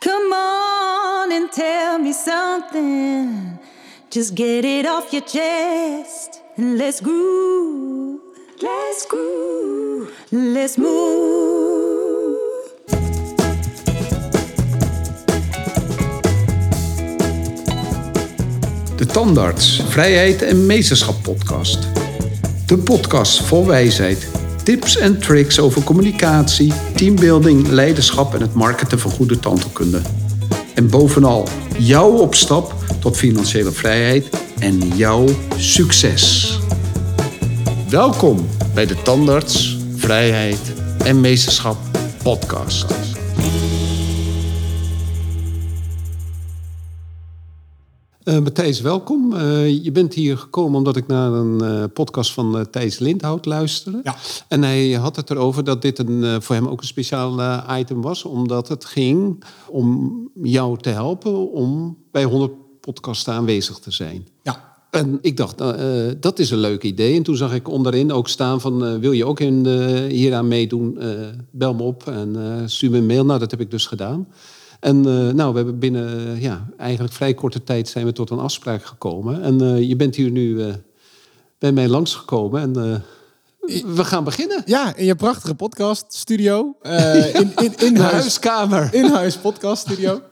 Come on and tell me something. Just get it off your chest and let's groove. Let's groove. Let's move. De Tandarts, Vrijheid en Meesterschap podcast. De podcast vol wijsheid, tips en tricks over communicatie, teambuilding, leiderschap en het marketen van goede tandheelkunde. En bovenal jouw opstap tot financiële vrijheid en jouw succes. Welkom bij de Tandarts, Vrijheid en Meesterschap podcast. Uh, Matthijs, welkom. Uh, je bent hier gekomen omdat ik naar een uh, podcast van Thijs Lindhout luisterde. Ja. En hij had het erover dat dit een, voor hem ook een speciaal item was, omdat het ging om jou te helpen om bij 100 podcasts aanwezig te zijn. Ja. En ik dacht, dat is een leuk idee. En toen zag ik onderin ook staan van, wil je ook in, hieraan meedoen? bel me op en stuur me een mail. Nou, dat heb ik dus gedaan. En uh, nou, we hebben binnen ja, eigenlijk vrij korte tijd zijn we tot een afspraak gekomen. En uh, je bent hier nu bij mij langsgekomen en we gaan beginnen. Ja, in je prachtige podcast studio. in, in, in huis, huiskamer. In huis podcast studio.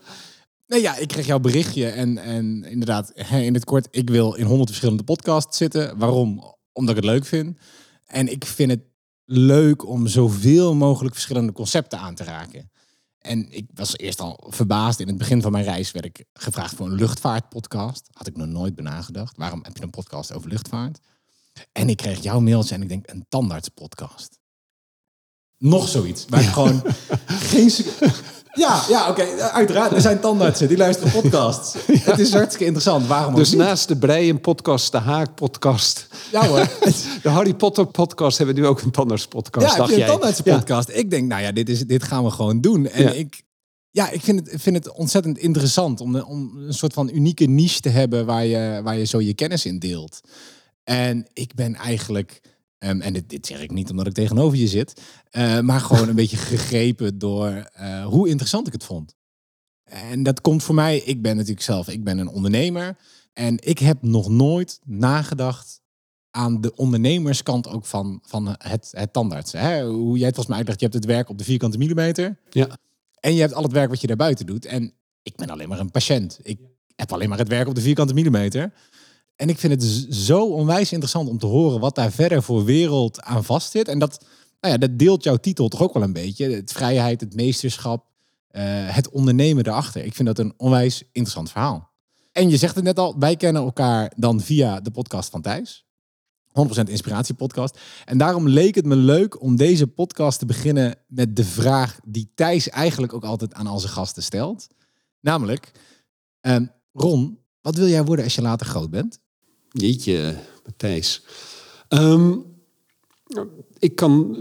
Nee, ja, ik kreeg jouw berichtje en, en inderdaad, in het kort, ik wil in honderd verschillende podcasts zitten. Waarom? Omdat ik het leuk vind. En ik vind het leuk om zoveel mogelijk verschillende concepten aan te raken. En ik was eerst al verbaasd. In het begin van mijn reis werd ik gevraagd voor een luchtvaartpodcast. Had ik nog nooit bij nagedacht. Waarom heb je een podcast over luchtvaart? En ik kreeg jouw mailtje en ik denk een tandartspodcast. Nog zoiets. Waar ik gewoon geen... Ja, ja oké. Uiteraard. Er zijn tandartsen die luisteren podcasts. Het is hartstikke interessant. Waarom Dus niet? naast de Breien podcast, de Haak podcast... Ja hoor. De Harry Potter podcast hebben we nu ook een tandartspodcast, Ja, dacht een tandartsenpodcast? Ik denk, nou ja, dit, is, dit gaan we gewoon doen. En Ja. ik, ja, ik vind het, vind het ontzettend interessant om, om een soort van unieke niche te hebben waar je, waar je zo je kennis in deelt. En ik ben eigenlijk, ehm, en dit, dit zeg ik niet omdat ik tegenover je zit, eh, maar gewoon een beetje gegrepen door eh, hoe interessant ik het vond. En dat komt voor mij, ik ben natuurlijk zelf, ik ben een ondernemer. En ik heb nog nooit nagedacht aan de ondernemerskant ook van, van het, het tandartsen. Hè? Hoe jij het volgens mij uitlegt, je hebt het werk op de vierkante millimeter. Ja. En je hebt al het werk wat je daarbuiten doet. En ik ben alleen maar een patiënt. Ik heb alleen maar het werk op de vierkante millimeter. En ik vind het zo onwijs interessant om te horen wat daar verder voor wereld aan vast zit. En dat, nou ja, dat deelt jouw titel toch ook wel een beetje. Het vrijheid, het meesterschap, eh, het ondernemen erachter. Ik vind dat een onwijs interessant verhaal. En je zegt het net al, wij kennen elkaar dan via de podcast van Thijs. 100% inspiratiepodcast. En daarom leek het me leuk om deze podcast te beginnen met de vraag die Thijs eigenlijk ook altijd aan al zijn gasten stelt. Namelijk, ehm, Ron, wat wil jij worden als je later groot bent? Jeetje, Matthijs. Ehm, ik kan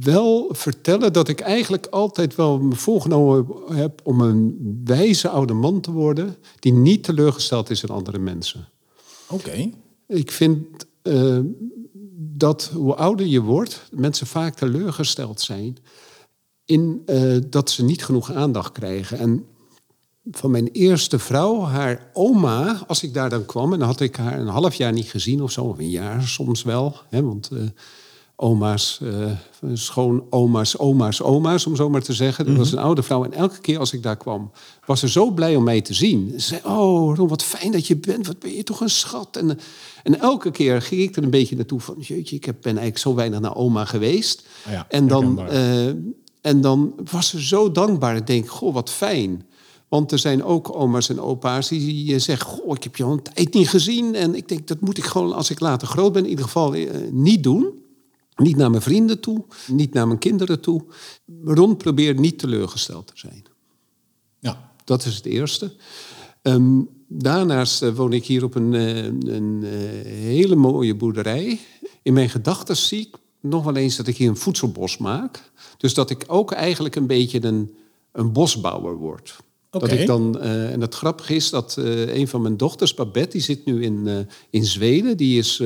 wel vertellen dat ik eigenlijk altijd wel me voorgenomen heb om een wijze oude man te worden die niet teleurgesteld is in andere mensen. Oké. Ik vind eh, dat hoe ouder je wordt, mensen vaak teleurgesteld zijn in eh, dat ze niet genoeg aandacht krijgen. En van mijn eerste vrouw, haar oma, als ik daar dan kwam, en dan had ik haar een half jaar niet gezien of zo, of een jaar soms wel, hè, want eh, oma's, eh schoonoma's, oma's, oma's, om zo maar te zeggen. Dat was een oude vrouw. En elke keer als ik daar kwam, was ze zo blij om mij te zien. Ze zei, oh Ron, wat fijn dat je bent. Wat ben je toch een schat. En, en elke keer ging ik er een beetje naartoe van... jeetje, ik heb- ben eigenlijk zo weinig naar oma geweest. Ah ja, en, dan, eh, en dan was ze zo dankbaar. Ik denk, goh, wat fijn. Want er zijn ook oma's en opa's die zeggen... goh, ik heb je al een tijd niet gezien. En ik denk, dat moet ik gewoon, als ik later groot ben... in ieder geval eh, niet doen. Niet naar mijn vrienden toe, niet naar mijn kinderen toe. Ron probeert niet teleurgesteld te zijn. Ja. Dat is het eerste. Ehm, daarnaast eh, woon ik hier op een, eh, een hele mooie boerderij. In mijn gedachten zie ik nog wel eens dat ik hier een voedselbos maak. Dus dat ik ook eigenlijk een beetje een, een bosbouwer word. Dat ik dan, eh, en het grappige is dat eh, een van mijn dochters, Babette, die zit nu in, eh, in Zweden. Die is,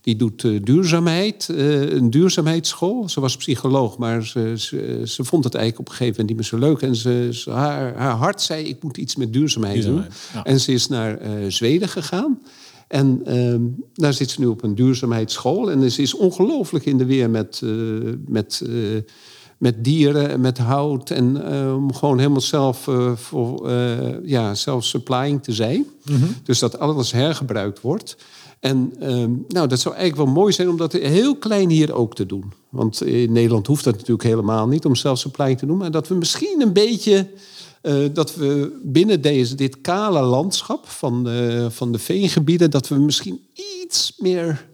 Die doet duurzaamheid, een duurzaamheidsschool. Ze was psycholoog, maar ze, ze, ze vond het eigenlijk op een gegeven moment niet meer zo leuk. En ze, ze- haar, haar hart zei, ik moet iets met duurzaamheid, Duurzaamheid, doen. ja. En ze is naar Zweden gegaan. En ehm, daar zit ze nu op een duurzaamheidsschool. En ze is ongelooflijk in de weer met, met, met dieren en met hout. En eh, om gewoon helemaal zelf, eh, voor, eh, ja, self-supplying te zijn. Dus dat alles hergebruikt wordt. En ehm, nou, dat zou eigenlijk wel mooi zijn om dat heel klein hier ook te doen. Want in Nederland hoeft dat natuurlijk helemaal niet om self-supplying te doen. Maar dat we misschien een beetje dat we binnen deze, dit kale landschap van, van de veengebieden, dat we misschien iets meer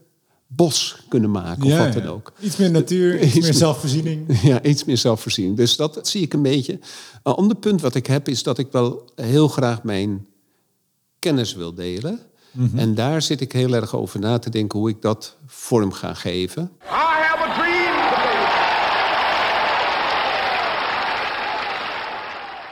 bos kunnen maken. Of wat dan ook. Iets meer natuur, iets, Iets meer zelfvoorziening. Ja, iets meer zelfvoorziening. Dus dat zie ik een beetje. Een ander punt wat ik heb is dat ik wel heel graag mijn kennis wil delen. En daar zit ik heel erg over na te denken hoe ik dat vorm ga geven. I have a dream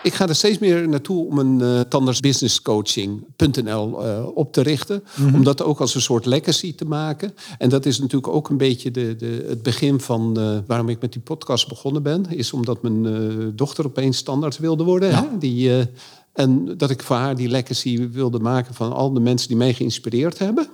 Ik ga er steeds meer naartoe om een uh, tandartsbusinesscoaching.nl eh, op te richten. Om dat ook als een soort legacy te maken. En dat is natuurlijk ook een beetje de, de, het begin van eh, waarom ik met die podcast begonnen ben. Is omdat mijn eh, dochter opeens tandarts wilde worden. Hè? Die, eh, en dat ik voor haar die legacy wilde maken van al de mensen die mij geïnspireerd hebben.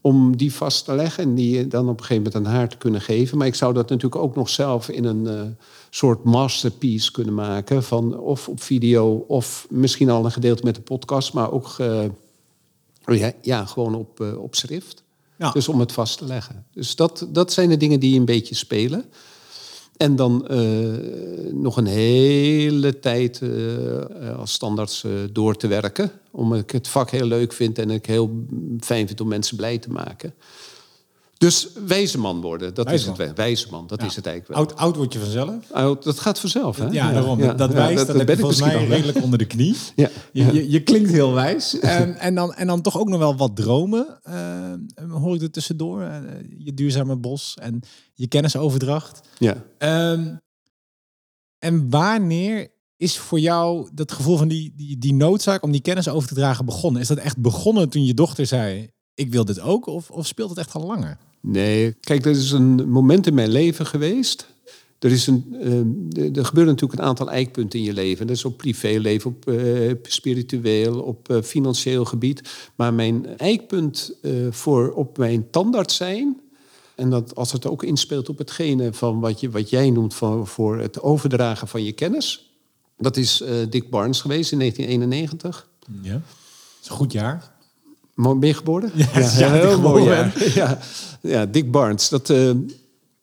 Om die vast te leggen en die dan op een gegeven moment aan haar te kunnen geven. Maar ik zou dat natuurlijk ook nog zelf in een eh, soort masterpiece kunnen maken. Van, of op video of misschien al een gedeelte met de podcast. Maar ook eh, ja, ja, gewoon op, eh, op schrift. Ja. Dus om het vast te leggen. Dus dat, dat zijn de dingen die een beetje spelen. En dan eh, nog een hele tijd eh, als standaards eh, door te werken. Omdat ik het vak heel leuk vind en ik heel fijn vind om mensen blij te maken. Dus wijze man worden, dat Wijze is het. Wijze man, dat is het eigenlijk wel. Oud, oud word je vanzelf. Oud, dat gaat vanzelf, hè? Ja, daarom. dat dat wijst, dat, heb je ben ik volgens mij al, redelijk onder de knie. Ja, Je, je, je klinkt heel wijs. En, en, dan, en dan toch ook nog wel wat dromen. eh, hoor ik er tussendoor. Eh, je duurzame bos en je kennisoverdracht. Ja. Ehm, en wanneer is voor jou dat gevoel van die, die, die noodzaak om die kennis over te dragen begonnen? Is dat echt begonnen toen je dochter zei, ik wil dit ook? Of, of speelt het echt al langer? Nee, kijk, er is een moment in mijn leven geweest. Er, is een, eh, er gebeuren natuurlijk een aantal eikpunten in je leven. Dat is op privéleven, op eh, spiritueel, op eh, financieel gebied. Maar mijn eikpunt eh, voor op mijn tandarts zijn... en dat als het ook inspeelt op hetgene van wat, je, wat jij noemt... Van, voor het overdragen van je kennis... dat is Dick Barnes geweest in 1991. Ja. Dat is een goed jaar. Mooi ben je geboren? Ja, dat ik heel mooi. Ja. Ja, ja, Dick Barnes. Dat, eh,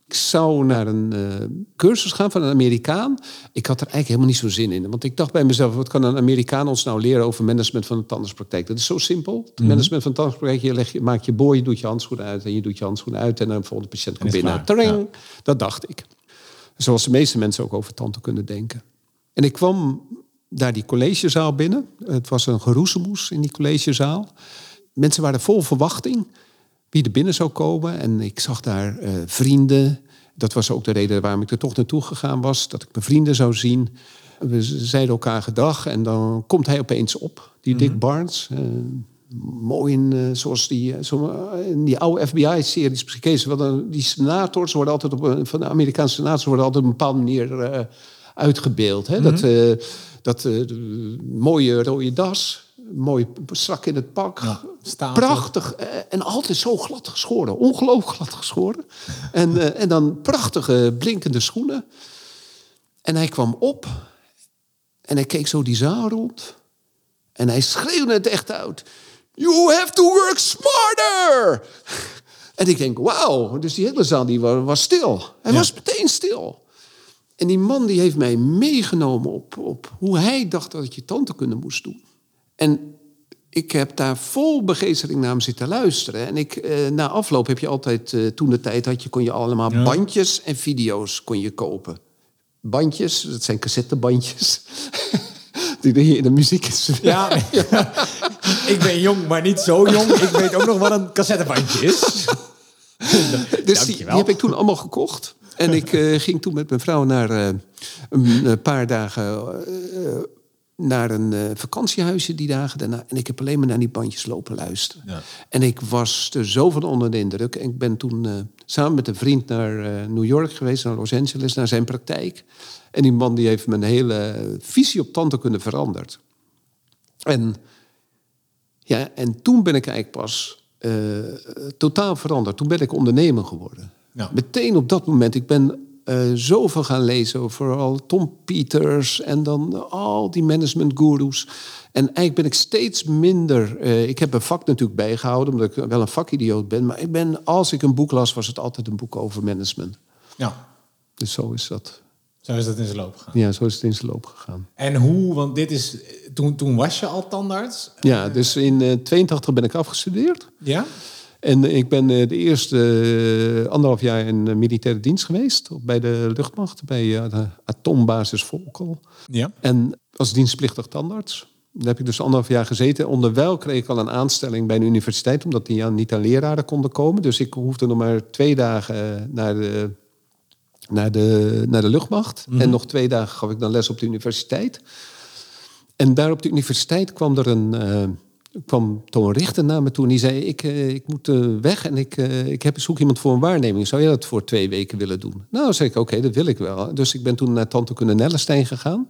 ik zou naar een eh, cursus gaan van een Amerikaan. Ik had er eigenlijk helemaal niet zo zin in. Want ik dacht bij mezelf, wat kan een Amerikaan ons nou leren over management van de tandartspraktijk? Dat is zo simpel. Het management van de tandartspraktijk, je, leg, je maakt je boor, je doet je handschoenen uit en je doet je handschoenen uit en dan de volgende patiënt komt binnen. Dat dacht ik. Zoals de meeste mensen ook over tanden kunnen denken. En ik kwam daar die collegezaal binnen. Het was een geroezemoes in die collegezaal. Mensen waren vol verwachting wie er binnen zou komen. En ik zag daar eh, vrienden. Dat was ook de reden waarom ik er toch naartoe gegaan was. Dat ik mijn vrienden zou zien. We zeiden elkaar gedag. En dan komt hij opeens op, die Dick Barnes. Eh, mooi in, eh, zoals die, zo, in die oude FBI-series gekeken. Want dan- die senators worden altijd op een, van de Amerikaanse senators worden altijd op een bepaalde manier uitgebeeld. Hè? Dat, eh, dat mooie rode das, mooi strak in het pak. Prachtig. eh, en altijd zo glad geschoren. Ongelooflijk glad geschoren. En, eh, en dan prachtige blinkende schoenen. En hij kwam op. En hij keek zo die zaal rond. En hij schreeuwde het echt uit. You have to work smarter! En ik denk, wauw. Dus die hele zaal die was, was stil. Hij Ja. was meteen stil. En die man die heeft mij meegenomen op, op hoe hij dacht dat je tandheelkunde moest doen. En ik heb daar vol begeestering naar hem zitten luisteren. En ik, eh, na afloop heb je altijd, eh, toen de tijd had je, kon je allemaal Ja. bandjes en video's kon je kopen. Bandjes, dat zijn cassettebandjes. die hier in de muziek is. Ja, ik ben jong, maar niet zo jong. Ik weet ook nog wat een cassettebandje is. Dus die, heb ik toen allemaal gekocht. En ik eh, ging toen met mijn vrouw naar eh, een, een paar dagen eh, naar een eh, vakantiehuisje die dagen daarna. En ik heb alleen maar naar die bandjes lopen luisteren. Ja. En ik was er zo van onder de indruk. En ik ben toen eh, samen met een vriend naar eh, New York geweest, naar Los Angeles, naar zijn praktijk. En die man die heeft mijn hele visie op tandheelkunde veranderd. En, ja, en toen ben ik eigenlijk pas totaal veranderd. Toen ben ik ondernemer geworden. Ja. Meteen op dat moment. Ik ben eh, zoveel gaan lezen over vooral Tom Peters en dan al die management gurus. En eigenlijk ben ik steeds minder. eh, ik heb een vak natuurlijk bijgehouden, omdat ik wel een vakidioot ben. Maar ik ben, als ik een boek las, was het altijd een boek over management. Ja, Dus zo is dat. zo is dat in zijn loop gegaan. Ja, zo is het in zijn loop gegaan. En hoe, want dit is, toen, toen was je al tandarts? Ja, dus in eh 82 ben ik afgestudeerd. Ja? En ik ben eh, de eerste eh, anderhalf jaar in eh, militaire dienst geweest. Bij de luchtmacht, bij de atoombasis Volkel. Ja. En als dienstplichtig tandarts. Daar heb ik dus anderhalf jaar gezeten. Onderwijl kreeg ik al een aanstelling bij een universiteit... omdat die niet aan leraren konden komen. Dus ik hoefde nog maar twee dagen naar de, naar de, naar de luchtmacht. En nog twee dagen gaf ik dan les op de universiteit. En daar op de universiteit kwam er een... kwam een richter naar me toe en die zei... ik, eh, ik moet eh, weg en ik, eh, ik heb, zoek iemand voor een waarneming. Zou jij dat voor twee weken willen doen? Nou, zei ik, oké, dat wil ik wel. Dus ik ben toen naar Tante Kunne Nellestein gegaan.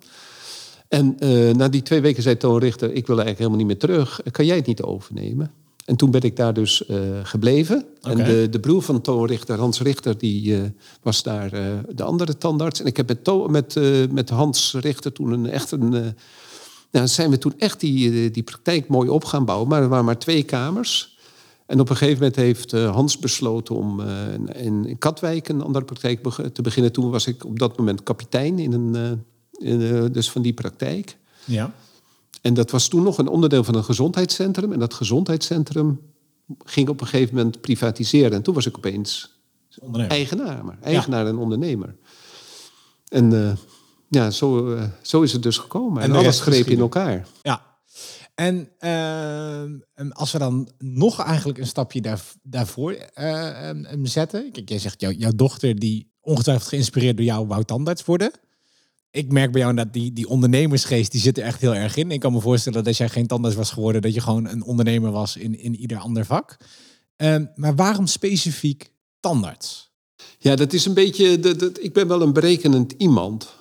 En na die twee weken zei Toon Richter... ik wil eigenlijk helemaal niet meer terug. Kan jij het niet overnemen? En toen ben ik daar dus gebleven. En de, de broer van Toon Richter, Hans Richter... die was daar de andere tandarts. En ik heb met, To- met, met Hans Richter toen een, echt een... nou, zijn we toen echt die, eh, die praktijk mooi op gaan bouwen. Maar er waren maar twee kamers. En op een gegeven moment heeft eh, Hans besloten om eh, in, Katwijk een andere praktijk te beginnen. Toen was ik op dat moment kapitein in een, in, dus van die praktijk. Ja. En dat was toen nog een onderdeel van een gezondheidscentrum. En dat gezondheidscentrum ging op een gegeven moment privatiseren. En toen was ik opeens Ondernemer. eigenaar, maar eigenaar en ondernemer. En ja, zo, eh, zo is het dus gekomen. En alles greep in elkaar. Ja. En en als we dan nog eigenlijk een stapje daar, daarvoor eh, ehm, zetten. Kijk, jij zegt jou, jouw dochter die ongetwijfeld geïnspireerd door jou wou tandarts worden. Ik merk bij jou dat die, die ondernemersgeest die zit er echt heel erg in. Ik kan me voorstellen dat als jij geen tandarts was geworden, dat je gewoon een ondernemer was in, in ieder ander vak. Ehm, maar waarom specifiek tandarts? Ja, dat is een beetje. Dat, dat, ik ben wel een berekenend iemand.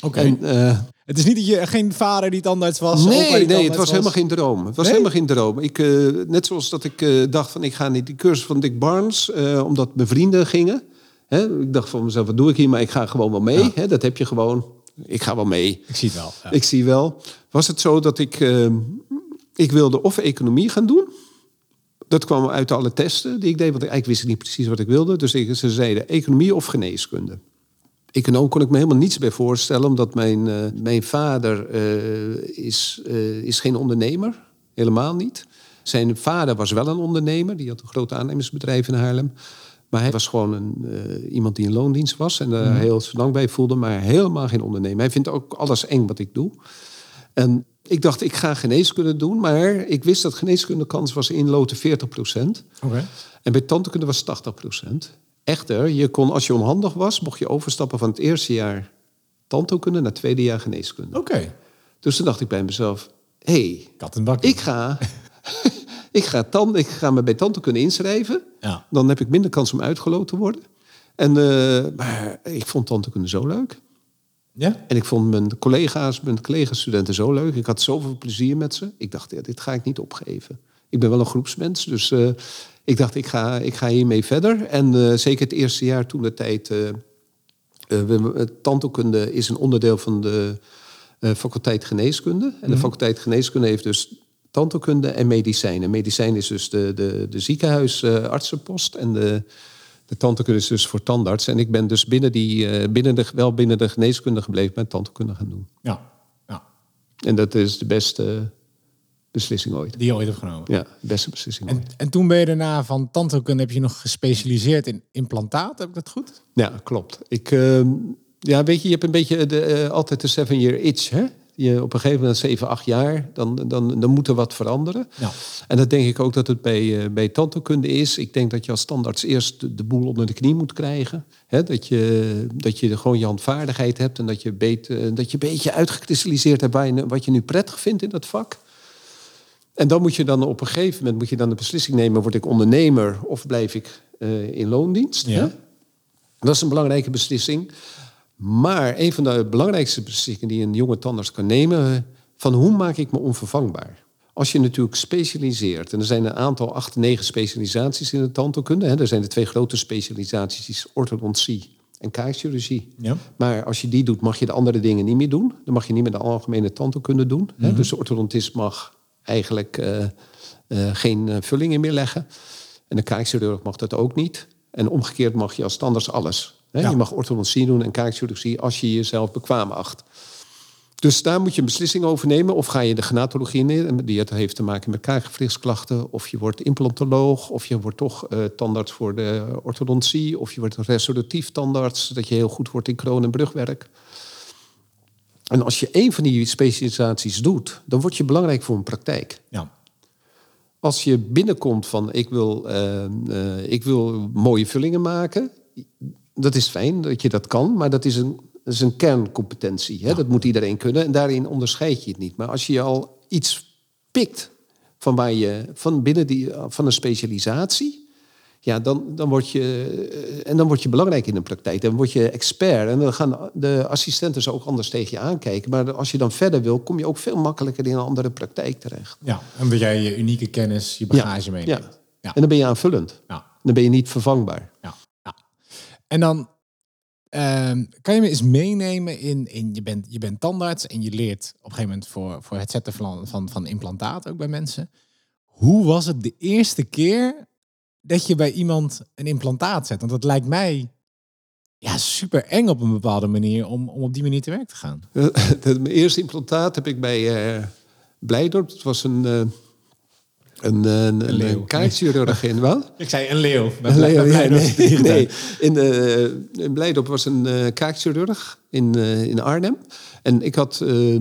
Oké. Eh, Het is niet dat je geen vader die tandarts was. opa nee, nee, het was helemaal geen droom. Het was Nee? helemaal geen droom. Ik, eh, net zoals dat ik eh, dacht van ik ga niet die cursus van Dick Barnes, omdat mijn vrienden gingen. Hè, ik dacht van mezelf, wat doe ik hier? Maar ik ga gewoon wel mee. Ja. Hè, dat heb je gewoon. Ik ga wel mee. Ik zie het wel. ja. Ik zie wel. Was het zo dat ik... ik wilde of economie gaan doen. Dat kwam uit alle testen die ik deed. Want ik eigenlijk wist ik niet precies wat ik wilde. Dus ik, ze zeiden economie of geneeskunde. Econoom kon ik me helemaal niets bij voorstellen. Omdat mijn, eh, mijn vader eh, is, eh, is geen ondernemer. Helemaal niet. Zijn vader was wel een ondernemer. Die had een groot aannemersbedrijf in Haarlem. Maar hij was gewoon een, iemand die in loondienst was. En daar heel zo lang bij voelde. Maar helemaal geen ondernemer. Hij vindt ook alles eng wat ik doe. En ik dacht, ik ga geneeskunde doen. Maar ik wist dat geneeskunde kans was inloten 40 procent. Oké. En bij tandheelkunde was 80 procent. Echter, je kon, als je onhandig was, mocht je overstappen van het eerste jaar tandheelkunde naar het tweede jaar geneeskunde. Oké. Dus toen dacht ik bij mezelf, hé, hey, ik ga, ik, ga tand, ik ga me bij tandheelkunde inschrijven. Ja. Dan heb ik minder kans om uitgeloot te worden. En, eh, maar ik vond tandheelkunde zo leuk. Ja? En ik vond mijn collega's, mijn collega-studenten zo leuk. Ik had zoveel plezier met ze. Ik dacht, ja, dit ga ik niet opgeven. Ik ben wel een groepsmens, dus eh, ik dacht, ik ga, ik ga hiermee verder. En eh, zeker het eerste jaar toen de tijd... eh, tandheelkunde is een onderdeel van de faculteit geneeskunde. En de faculteit geneeskunde heeft dus tandheelkunde en medicijnen. Medicijn is dus de, de, de ziekenhuisartsenpost. en de, de tandheelkunde is dus voor tandarts. En ik ben dus binnen die, binnen de, wel binnen de geneeskunde gebleven... met tandheelkunde gaan doen. Ja. ja. En dat is de beste beslissing ooit. Die je ooit hebt genomen. Ja, beste beslissing En, ooit. en toen ben je daarna van tandheelkunde heb je nog gespecialiseerd in implantaat. Heb ik dat goed? Ja, klopt. Ik, ehm, ja, weet je, je hebt een beetje de, eh, altijd de seven-year itch, hè? Je, op een gegeven moment, 7, 8 jaar, dan, dan, dan moet er wat veranderen. Ja. En dat denk ik ook dat het bij, eh, bij tandheelkunde is. Ik denk dat je als standaards eerst de, de boel onder de knie moet krijgen. Hè, dat, je, dat je gewoon je handvaardigheid hebt en dat je, beet, eh, dat je een beetje uitgekristalliseerd hebt waar je, wat je nu prettig vindt in dat vak. En dan moet je dan op een gegeven moment moet je dan de beslissing nemen: word ik ondernemer of blijf ik eh, in loondienst? Ja. Hè? Dat is een belangrijke beslissing. Maar een van de belangrijkste beslissingen die een jonge tandarts kan nemen, eh, van hoe maak ik me onvervangbaar? Als je natuurlijk specialiseert, en er zijn een aantal, acht, negen specialisaties in de tandheelkunde. Hè, er zijn de twee grote specialisaties, die is orthodontie en kaakchirurgie. Ja. Maar als je die doet, mag je de andere dingen niet meer doen. Dan mag je niet meer de algemene tandheelkunde doen. Hè? Dus de orthodontist mag eigenlijk eh, eh, geen eh, vullingen meer leggen. En de kaakchirurg mag dat ook niet. En omgekeerd mag je als standaards alles. Hè? Ja. Je mag orthodontie doen en kaakchirurgie als je jezelf bekwaam acht. Dus daar moet je een beslissing over nemen. Of ga je de gnatologie in, die het heeft te maken met kaakgewrichtsklachten. Of je wordt implantoloog. Of je wordt toch eh, tandarts voor de orthodontie. Of je wordt een restauratief tandarts. Dat je heel goed wordt in kroon- en brugwerk. En als je één van die specialisaties doet, dan word je belangrijk voor een praktijk. Ja. Als je binnenkomt van ik wil, eh, eh, ik wil mooie vullingen maken, dat is fijn dat je dat kan, maar dat is een, dat is een kerncompetentie. Hè? Dat moet iedereen kunnen en daarin onderscheid je het niet. Maar als je al iets pikt van, waar je, van binnen die, van een specialisatie, ja, dan, dan, word je, eh, en dan word je belangrijk in de praktijk. Dan word je expert. En dan gaan de assistenten zo ook anders tegen je aankijken. Maar als je dan verder wil, kom je ook veel makkelijker in een andere praktijk terecht. ja. En dat jij je unieke kennis, je bagage meeneemt. Ja. Ja. En dan ben je aanvullend. Ja. Dan ben je niet vervangbaar. Ja, ja. En dan ehm, kan je me eens meenemen in, in je, bent, je bent tandarts en je leert op een gegeven moment voor, voor het zetten van, van, van implantaat ook bij mensen. Hoe was het de eerste keer dat je bij iemand een implantaat zet? Want dat lijkt mij ja, super eng op een bepaalde manier om, om op die manier te werk te gaan. Mijn eerste implantaat heb ik bij eh Blijdorp. Het was een, eh, een, eh, een, een, kaakchirurg in wel. Ik zei een leeuw. Een leeuw, ja, nee, nee. In, eh in Blijdorp was een eh kaakchirurg in, in Arnhem. En ik had, eh,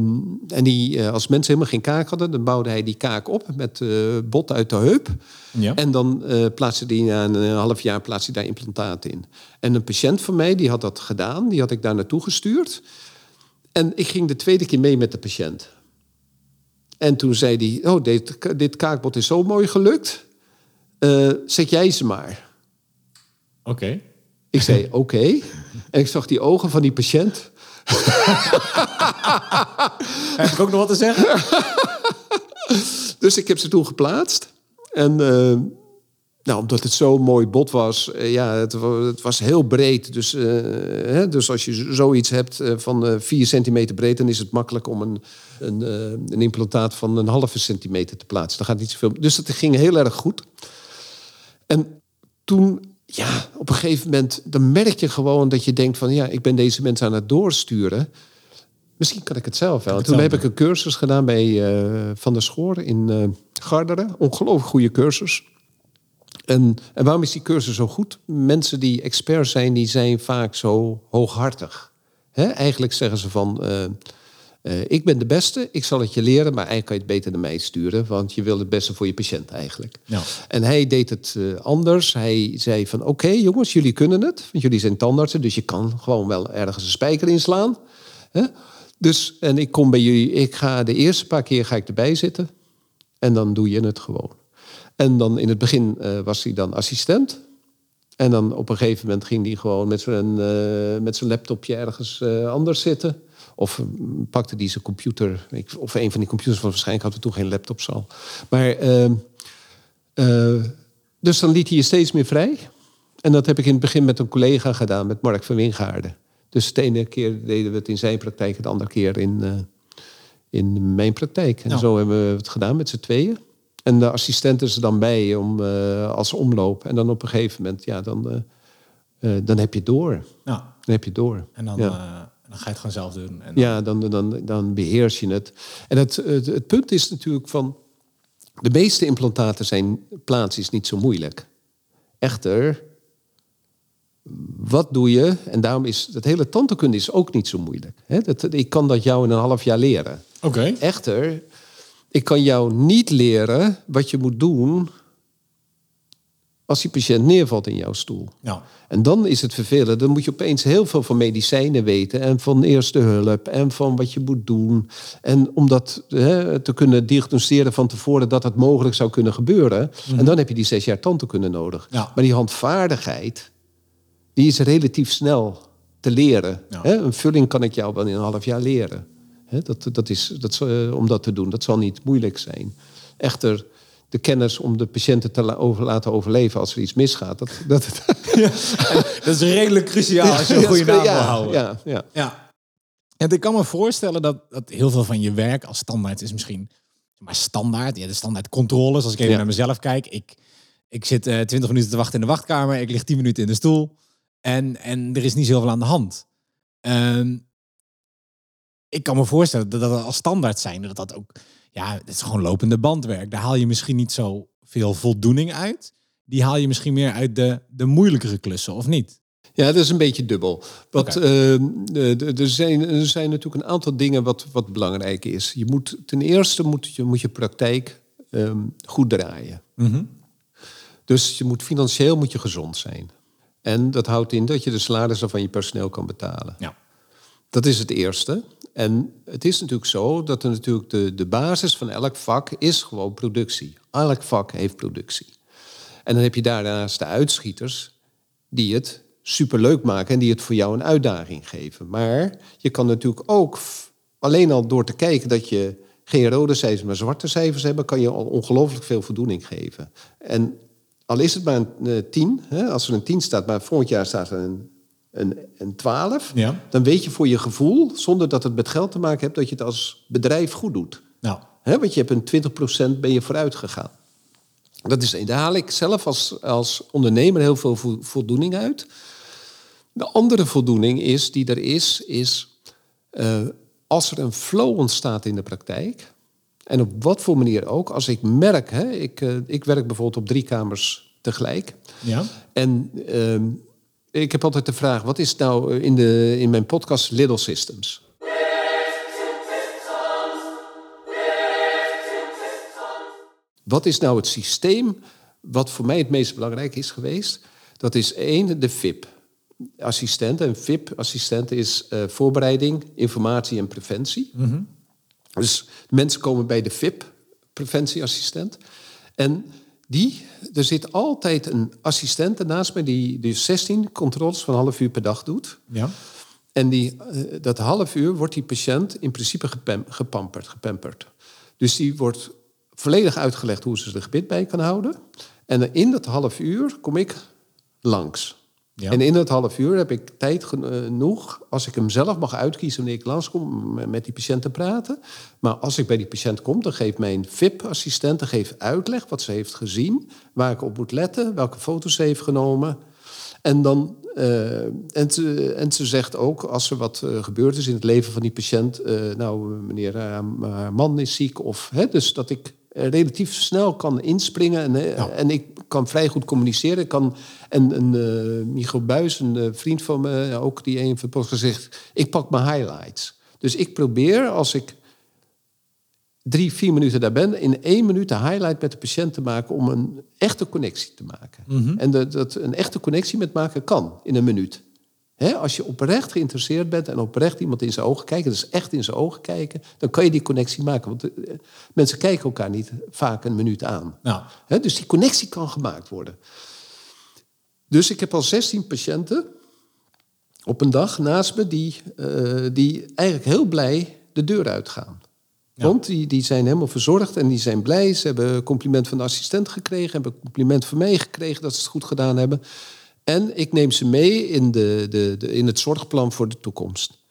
en die, als mensen helemaal geen kaak hadden, dan bouwde hij die kaak op met bot uit de heup. Ja. En dan plaatste hij na een half jaar plaatste daar implantaten in. En een patiënt van mij, die had dat gedaan, die had ik daar naartoe gestuurd. En ik ging de tweede keer mee met de patiënt. En toen zei hij, oh, dit, dit kaakbot is zo mooi gelukt. Eh, zet jij ze maar. Oké. Ik zei, oké. En ik zag die ogen van die patiënt. Heb ik ook nog wat te zeggen? Dus ik heb ze toen geplaatst. En eh, nou, omdat het zo mooi bot was, eh, ja, het, het was heel breed. Dus, eh, hè, dus als je zoiets hebt eh, van eh 4 centimeter breed, dan is het makkelijk om een, een, een implantaat van een halve centimeter te plaatsen. Dan gaat niet zoveel. Dus dat ging heel erg goed. En toen, ja, op een gegeven moment, dan merk je gewoon dat je denkt van, ja, ik ben deze mensen aan het doorsturen. Misschien kan ik het zelf wel. Toen heb ik een cursus gedaan bij Van der Schoor in Garderen. Ongelooflijk goede cursus. En, en waarom is die cursus zo goed? Mensen die expert zijn, die zijn vaak zo hooghartig. Eigenlijk zeggen ze van... eh, eh, ik ben de beste, ik zal het je leren... maar eigenlijk kan je het beter naar mij sturen... want je wil het beste voor je patiënt eigenlijk. Ja. En hij deed het eh, anders. Hij zei van, oké jongens, jullie kunnen het. Want jullie zijn tandartsen, dus je kan gewoon wel ergens een spijker inslaan. Hè? Dus, en ik kom bij jullie, ik ga de eerste paar keer ga ik erbij zitten. En dan doe je het gewoon. En dan in het begin eh, was hij dan assistent. En dan op een gegeven moment ging hij gewoon met zijn, eh, met zijn laptopje ergens eh, anders zitten. Of pakte hij zijn computer. Ik, of een van die computers, want waarschijnlijk hadden we toen geen laptops al. Maar, ehm, eh, dus dan liet hij je steeds meer vrij. En dat heb ik in het begin met een collega gedaan, met Mark van Wingaarden. Dus de ene keer deden we het in zijn praktijk, de andere keer in, in mijn praktijk. En Ja. zo hebben we het gedaan met z'n tweeën. En de assistent is er dan bij om, eh, als omloop. En dan op een gegeven moment, ja, dan, eh, eh, dan heb je door. Nou, Dan heb je door. en dan, Ja. dan ga je het gewoon zelf doen. En dan- Ja, dan, dan, dan beheers je het. En het, het, het punt is natuurlijk van... De meeste implantaten zijn plaats is niet zo moeilijk. Echter, wat doe je? En daarom is dat hele tandheelkunde is ook niet zo moeilijk. Hè? Dat, ik kan dat jou in een half jaar leren. Oké. Echter, ik kan jou niet leren wat je moet doen als die patiënt neervalt in jouw stoel. Ja. En dan is het vervelend. Dan moet je opeens heel veel van medicijnen weten. En van eerste hulp. En van wat je moet doen. En om dat hè, te kunnen diagnosticeren van tevoren dat het mogelijk zou kunnen gebeuren. En dan heb je die zes jaar tandheelkunde nodig. Ja. Maar die handvaardigheid, die is relatief snel te leren. Ja. Hè, een vulling kan ik jou wel in een half jaar leren. Dat, dat is, dat, eh, om dat te doen, dat zal niet moeilijk zijn. Echter, de kennis om de patiënten te la- over, laten overleven als er iets misgaat. Dat, dat, Dat is redelijk cruciaal als je een goede naam wil ja, houden. Ja, ja. Ja. En ik kan me voorstellen dat, dat heel veel van je werk als standaard is misschien maar standaard. Ja, de standaard controles. Als ik even Ja. naar mezelf kijk. Ik, ik zit eh 20 minuten te wachten in de wachtkamer. Ik lig 10 minuten in de stoel. En, en er is niet zoveel aan de hand. Ehm, ik kan me voorstellen dat dat als standaard zijn. Dat dat ook... Ja, het is gewoon lopende bandwerk. Daar haal je misschien niet zo veel voldoening uit. Die haal je misschien meer uit de, de moeilijkere klussen, of niet? Ja, dat is een beetje dubbel. Want eh, eh, er, zijn, er zijn natuurlijk een aantal dingen wat, wat belangrijk is. Je moet, ten eerste moet je, moet je praktijk ehm, goed draaien. Dus je moet, financieel moet je gezond zijn. En dat houdt in dat je de salarissen van je personeel kan betalen. Ja. Dat is het eerste. En het is natuurlijk zo dat er natuurlijk de, de basis van elk vak is gewoon productie. Elk vak heeft productie. En dan heb je daarnaast de uitschieters die het superleuk maken en die het voor jou een uitdaging geven. Maar je kan natuurlijk ook alleen al door te kijken dat je geen rode cijfers, maar zwarte cijfers hebben, kan je al ongelooflijk veel voldoening geven. En al is het maar een eh, 10, hè, als er een 10 staat, maar volgend jaar staat er een, een, een 12, Ja. dan weet je voor je gevoel, zonder dat het met geld te maken heeft, dat je het als bedrijf goed doet. Nou, Hè, want je hebt een 20% ben je vooruit gegaan. Dat is, daar haal ik zelf als, als ondernemer heel veel vo- voldoening uit. De andere voldoening is, die er is, is eh, als er een flow ontstaat in de praktijk. En op wat voor manier ook. Als ik merk, hè, ik, eh, ik werk bijvoorbeeld op drie kamers tegelijk. ja. En ehm, ik heb altijd de vraag, wat is nou eh, in, de, in mijn podcast Little Systems? Wat is nou het systeem wat voor mij het meest belangrijk is geweest? Dat is één, de VIP. Assistent. En VIP-assistent is eh, voorbereiding, informatie en preventie. Dus mensen komen bij de VIP, preventieassistent. En die, er zit altijd een assistent ernaast mij die, die 16 controles van een half uur per dag doet. Ja. En die, eh, dat half uur wordt die patiënt in principe gepam- gepamperd, gepamperd. Dus die wordt volledig uitgelegd hoe ze er gebit bij kan houden. En in dat half uur kom ik langs. En in dat half uur heb ik tijd genoeg, als ik hem zelf mag uitkiezen wanneer ik langskom, met die patiënt te praten. Maar als ik bij die patiënt kom, dan geeft mijn VIP-assistent uitleg wat ze heeft gezien, waar ik op moet letten, welke foto's ze heeft genomen. En, dan, eh, en, ze, en ze zegt ook, als er wat eh, gebeurd is in het leven van die patiënt... eh, nou, meneer, eh, haar man is ziek. Of, hè, dus dat ik eh, relatief snel kan inspringen. En, eh, en ik kan vrij goed communiceren. Ik kan, en eh Michiel Buis, een eh, vriend van me, ook die een van podcast gezegd... ik pak mijn highlights. Dus ik probeer, als ik drie, vier minuten daar ben, in één minuut de highlight met de patiënt te maken om een echte connectie te maken. En dat, dat een echte connectie met maken kan in een minuut. Als je oprecht geïnteresseerd bent en oprecht iemand in zijn ogen kijkt, dus echt in zijn ogen kijken, dan kan je die connectie maken. Want eh, mensen kijken elkaar niet vaak een minuut aan. Dus die connectie kan gemaakt worden. Dus ik heb al 16 patiënten op een dag naast me die, eh, die eigenlijk heel blij de deur uitgaan. Want die, die zijn helemaal verzorgd en die zijn blij. Ze hebben compliment van de assistent gekregen, hebben compliment van mij gekregen dat ze het goed gedaan hebben. En ik neem ze mee in, de, de, de, in het zorgplan voor de toekomst.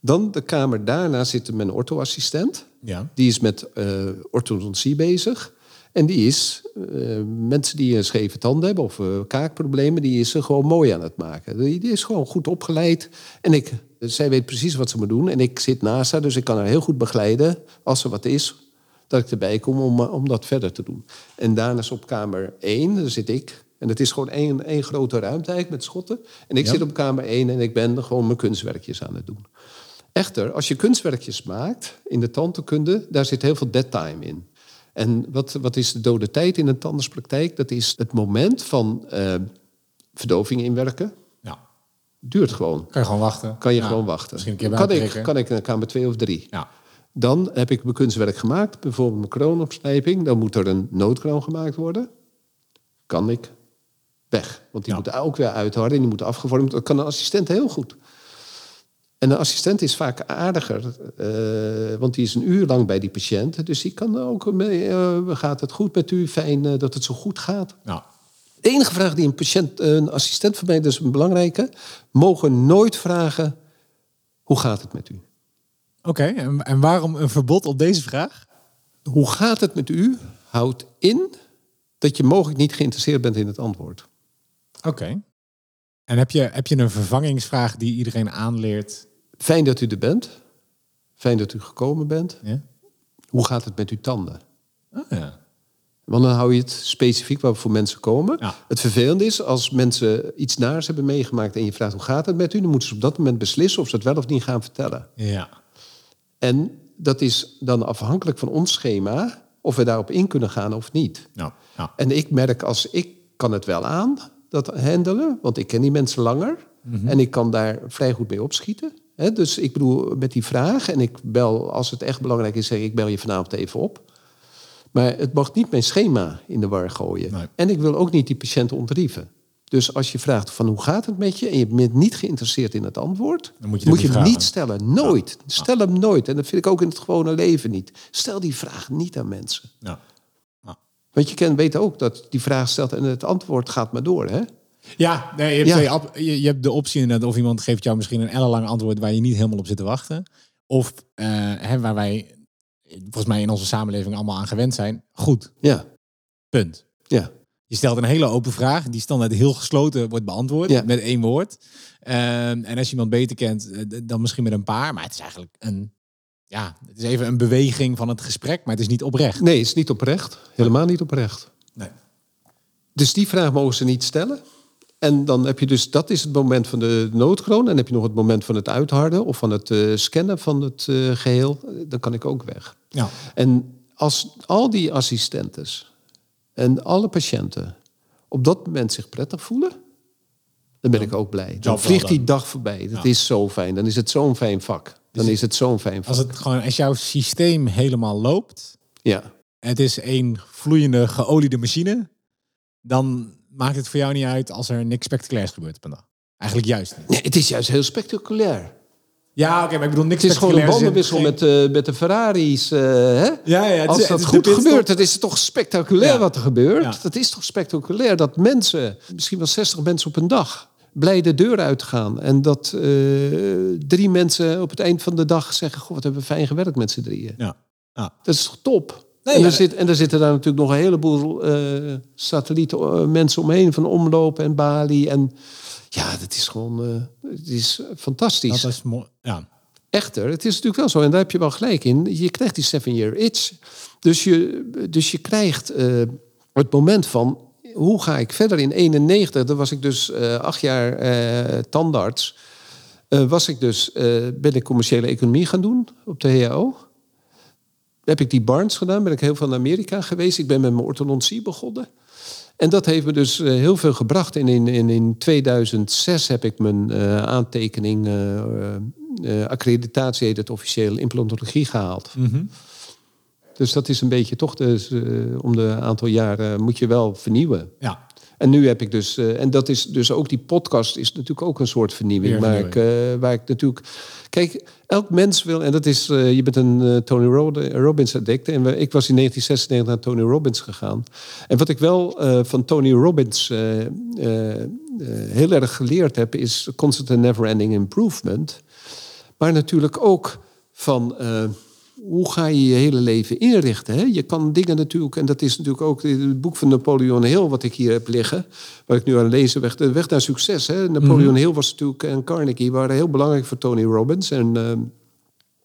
Dan de kamer daarna zit mijn orthoassistent. Ja. Die is met eh orthodontie bezig. En die is eh, mensen die een scheve tanden hebben of eh, kaakproblemen, die is ze gewoon mooi aan het maken. Die, die is gewoon goed opgeleid. En ik, zij weet precies wat ze moet doen. En ik zit naast haar, dus ik kan haar heel goed begeleiden als er wat is. Dat ik erbij kom om, om dat verder te doen. En daarnaast op kamer 1, daar zit ik En het is gewoon één, één grote ruimte eigenlijk met schotten. En ik Ja. zit op kamer 1 en ik ben gewoon mijn kunstwerkjes aan het doen. Echter, als je kunstwerkjes maakt in de tandheelkunde, daar zit heel veel dead time in. En wat, wat is de dode tijd in een tandartspraktijk? Dat is het moment van eh, verdoving inwerken. Ja. Duurt gewoon. Kan je gewoon wachten. Kan je Ja. gewoon wachten. Misschien een keer kan, ik, kan ik naar kamer 2 of 3. Ja. Dan heb ik mijn kunstwerk gemaakt, bijvoorbeeld mijn kroonopslijping. Dan moet er een noodkroon gemaakt worden. Kan ik weg. Want die Ja. moet ook weer uitharden en die moet afgevormd Dat kan een assistent heel goed. En de assistent is vaak aardiger, eh, want die is een uur lang bij die patiënt. Dus die kan ook mee, eh, gaat het goed met u? Fijn eh, dat het zo goed gaat. Ja. De enige vraag die een patiënt, een assistent van mij, dat is een belangrijke, mogen nooit vragen: hoe gaat het met u? Oké, en, en waarom een verbod op deze vraag? Hoe gaat het met u? Houdt in dat je mogelijk niet geïnteresseerd bent in het antwoord. Oké. En heb je, heb je een vervangingsvraag die iedereen aanleert? Fijn dat u er bent. Fijn dat u gekomen bent. Ja. Hoe gaat het met uw tanden? Oh, ja. Want dan hou je het specifiek waar voor mensen komen. Ja. Het vervelende is, als mensen iets naars hebben meegemaakt... en je vraagt hoe gaat het met u... dan moeten ze op dat moment beslissen of ze het wel of niet gaan vertellen. Ja. En dat is dan afhankelijk van ons schema... of we daarop in kunnen gaan of niet. Nou, ja. En ik merk als ik kan het wel aan, dat handelen, want ik ken die mensen langer en ik kan daar vrij goed mee opschieten. Dus ik bedoel, met die vraag, en ik bel, als het echt belangrijk is, zeg ik, ik bel je vanavond even op. Maar het mag niet mijn schema in de war gooien. Nee. En ik wil ook niet die patiënt ontrieven. Dus als je vraagt van hoe gaat het met je en je bent niet geïnteresseerd in het antwoord, Dan moet je niet hem niet stellen. Nooit. Stel hem nooit. En dat vind ik ook in het gewone leven niet. Stel die vraag niet aan mensen. ja. Want je kan weten ook dat die vraag stelt en het antwoord gaat maar door. Hè? Ja, nee, je, hebt Ja. twee op- je, hebt de optie inderdaad of iemand geeft jou misschien een ellenlang antwoord waar je niet helemaal op zit te wachten. Of eh, hè, waar wij volgens mij in onze samenleving allemaal aan gewend zijn. Goed, Ja, punt. ja. Je stelt een hele open vraag die standaard heel gesloten wordt beantwoord Ja. met één woord. Ehm, en als je iemand beter kent, eh, dan misschien met een paar. Maar het is eigenlijk een, ja, het is even een beweging van het gesprek, maar het is niet oprecht. Nee, het is niet oprecht. Helemaal niet oprecht. Nee. Dus die vraag mogen ze niet stellen. En dan heb je dus, dat is het moment van de noodkroon. En dan heb je nog het moment van het uitharden of van het eh, scannen van het eh, geheel. Dan kan ik ook weg. Ja. En als al die assistentes en alle patiënten op dat moment zich prettig voelen, dan ben ik ook blij. Dan vliegt die dag voorbij. Dat Ja. is zo fijn. Dan is het zo'n fijn vak. Dan is het zo'n fijn vak. Als het gewoon, als jouw systeem helemaal loopt, Ja. het is één vloeiende, geoliede machine, dan maakt het voor jou niet uit als er niks spectaculairs gebeurt op een dag. Eigenlijk juist niet. Nee, het is juist heel spectaculair. Ja, oké, maar ik bedoel niks Het is gewoon een bandenwissel met, eh, met de Ferraris. eh, hè? Ja, ja, het is- Als het dat goed gebeurt, dat is toch spectaculair Ja. wat er gebeurt. Ja. Dat is toch spectaculair dat mensen, misschien wel 60 mensen op een dag, blij de deur uitgaan. En dat eh, drie mensen op het eind van de dag zeggen: Goh, wat hebben we fijn gewerkt met z'n drieën. Ja. ja. Dat is top? Nee, en, ja, er zit, en er zitten daar natuurlijk nog een heleboel eh satellieten, eh, mensen omheen van omloop en Bali. En ja, dat is gewoon het is fantastisch. Dat is mooi. Ja. Echter, het is natuurlijk wel zo, en daar heb je wel gelijk in. Je krijgt die seven-year itch. Dus je, dus je krijgt het moment van... hoe ga ik verder in 91? Dan was ik dus eh, acht jaar eh, tandarts. Eh, was ik dus, ben ik commerciële economie gaan doen op de HAO. Heb ik die Barnes gedaan, ben ik heel veel naar Amerika geweest. Ik ben met mijn orthodontie begonnen. En dat heeft me dus heel veel gebracht. In, in, in 2006 heb ik mijn aantekening, accreditatie heet het officieel, implantologie gehaald. Dus dat is een beetje toch, dus, om de aantal jaren moet je wel vernieuwen. ja. En nu heb ik dus, eh, en dat is dus ook die podcast is natuurlijk ook een soort vernieuwing. Waar ik, eh, waar ik natuurlijk. Kijk, elk mens wil, en dat is, je bent een Tony Robbins addict. En ik was in 1996 naar Tony Robbins gegaan. En wat ik wel van Tony Robbins heel erg geleerd heb, is constant and never ending improvement. Maar natuurlijk ook van hoe ga je je hele leven inrichten. Hè? Je kan dingen natuurlijk, en dat is natuurlijk ook het boek van Napoleon Hill, wat ik hier heb liggen, waar ik nu aan lezen weg, de weg naar succes. Hè? Napoleon Hill was natuurlijk en Carnegie waren heel belangrijk voor Tony Robbins. En eh,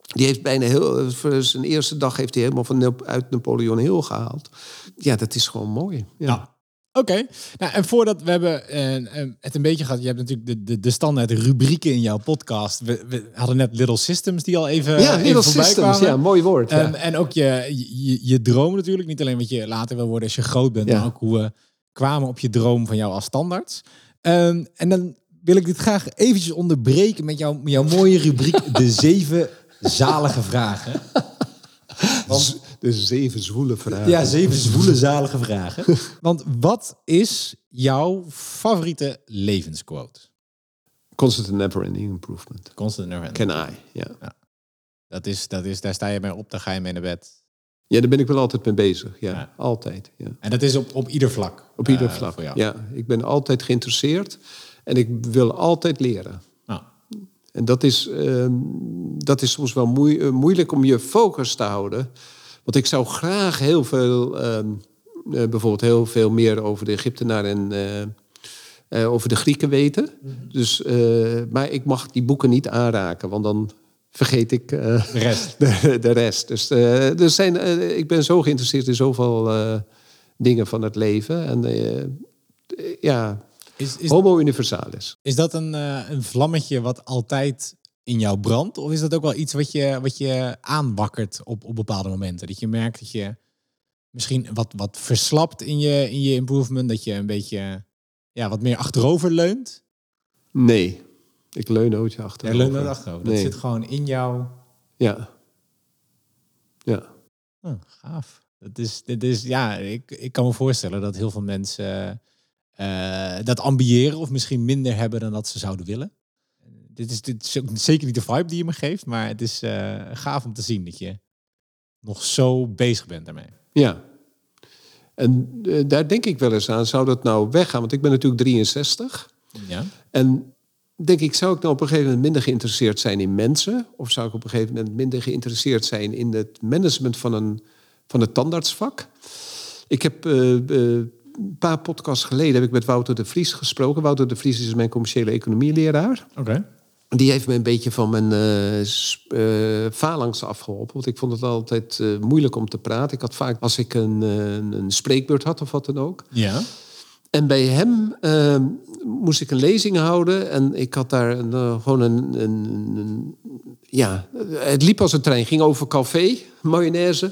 die heeft bijna heel, voor zijn eerste dag heeft hij helemaal van uit Napoleon Hill gehaald. Ja, dat is gewoon mooi. Ja. Ja. Oké. Nou, en voordat we hebben eh, eh, het een beetje gehad, je hebt natuurlijk de, de, de standaard rubrieken in jouw podcast. We, we hadden net Little Systems die al even, ja, even Little voorbij Systems. kwamen. Ja, mooi woord. ja. Ehm, en ook je, je, je droom natuurlijk. Niet alleen wat je later wil worden als je groot bent, Ja. maar ook hoe we kwamen op je droom van jou als standaards. Ehm, en dan wil ik dit graag eventjes onderbreken met jouw, jouw mooie rubriek De Zeven Zalige Vragen. Z- de zeven zwoele vragen. Ja, zeven zwoele zalige vragen. Want wat is jouw favoriete levensquote? Constant and never ending improvement. Constant never ending. Can I? Ja. Dat is, dat is, daar sta je mee op, daar ga je mee naar bed. ja, daar ben ik wel altijd mee bezig. Ja, Ja. altijd. Ja. En dat is op, op ieder vlak. Op ieder eh, vlak. Ja, ik ben altijd geïnteresseerd en ik wil altijd leren. Nou, En dat is, ehm, dat is soms wel eh, moeilijk om je focus te houden. Want ik zou graag heel veel, ehm, eh, bijvoorbeeld heel veel meer over de Egyptenaren en eh, eh, over de Grieken weten. Dus, eh, maar ik mag die boeken niet aanraken, want dan vergeet ik de rest. de, de rest. Dus er zijn, eh, ik ben zo geïnteresseerd in zoveel dingen van het leven. En ja, Is, is, homo universalis. is dat een, een vlammetje wat altijd in jou brandt? Of is dat ook wel iets wat je, wat je aanwakkert op, op bepaalde momenten? Dat je merkt dat je misschien wat, wat verslapt in je, in je improvement. Dat je een beetje ja, wat meer achterover leunt. Nee, ik leun nooit Ja, achterover. leunt nooit achterover. Dat zit gewoon in jou. Ja. Ja. Oh, gaaf. Dat is, dit is, ja, ik, ik kan me voorstellen dat heel veel mensen eh, dat ambiëren of misschien minder hebben dan dat ze zouden willen. Dit is, dit is ook zeker niet de vibe die je me geeft, maar het is eh, gaaf om te zien dat je nog zo bezig bent daarmee. Ja. En eh, daar denk ik wel eens aan, zou dat nou weggaan? Want ik ben natuurlijk 63. Ja. En denk ik, zou ik nou op een gegeven moment minder geïnteresseerd zijn in mensen? Of zou ik op een gegeven moment minder geïnteresseerd zijn in het management van, een, van het tandartsvak? Ik heb eh, een paar podcasts geleden heb ik met Wouter de Vries gesproken. Wouter de Vries is mijn commerciële economieleraar. Oké. Die heeft me een beetje van mijn eh, phalanx afgeholpen. Want ik vond het altijd eh, moeilijk om te praten. Ik had vaak, als ik een, een spreekbeurt had of wat dan ook... Ja. En bij hem eh, moest ik een lezing houden. En ik had daar een, gewoon een, een, een- Ja, het liep als een trein. ging over café, mayonaise.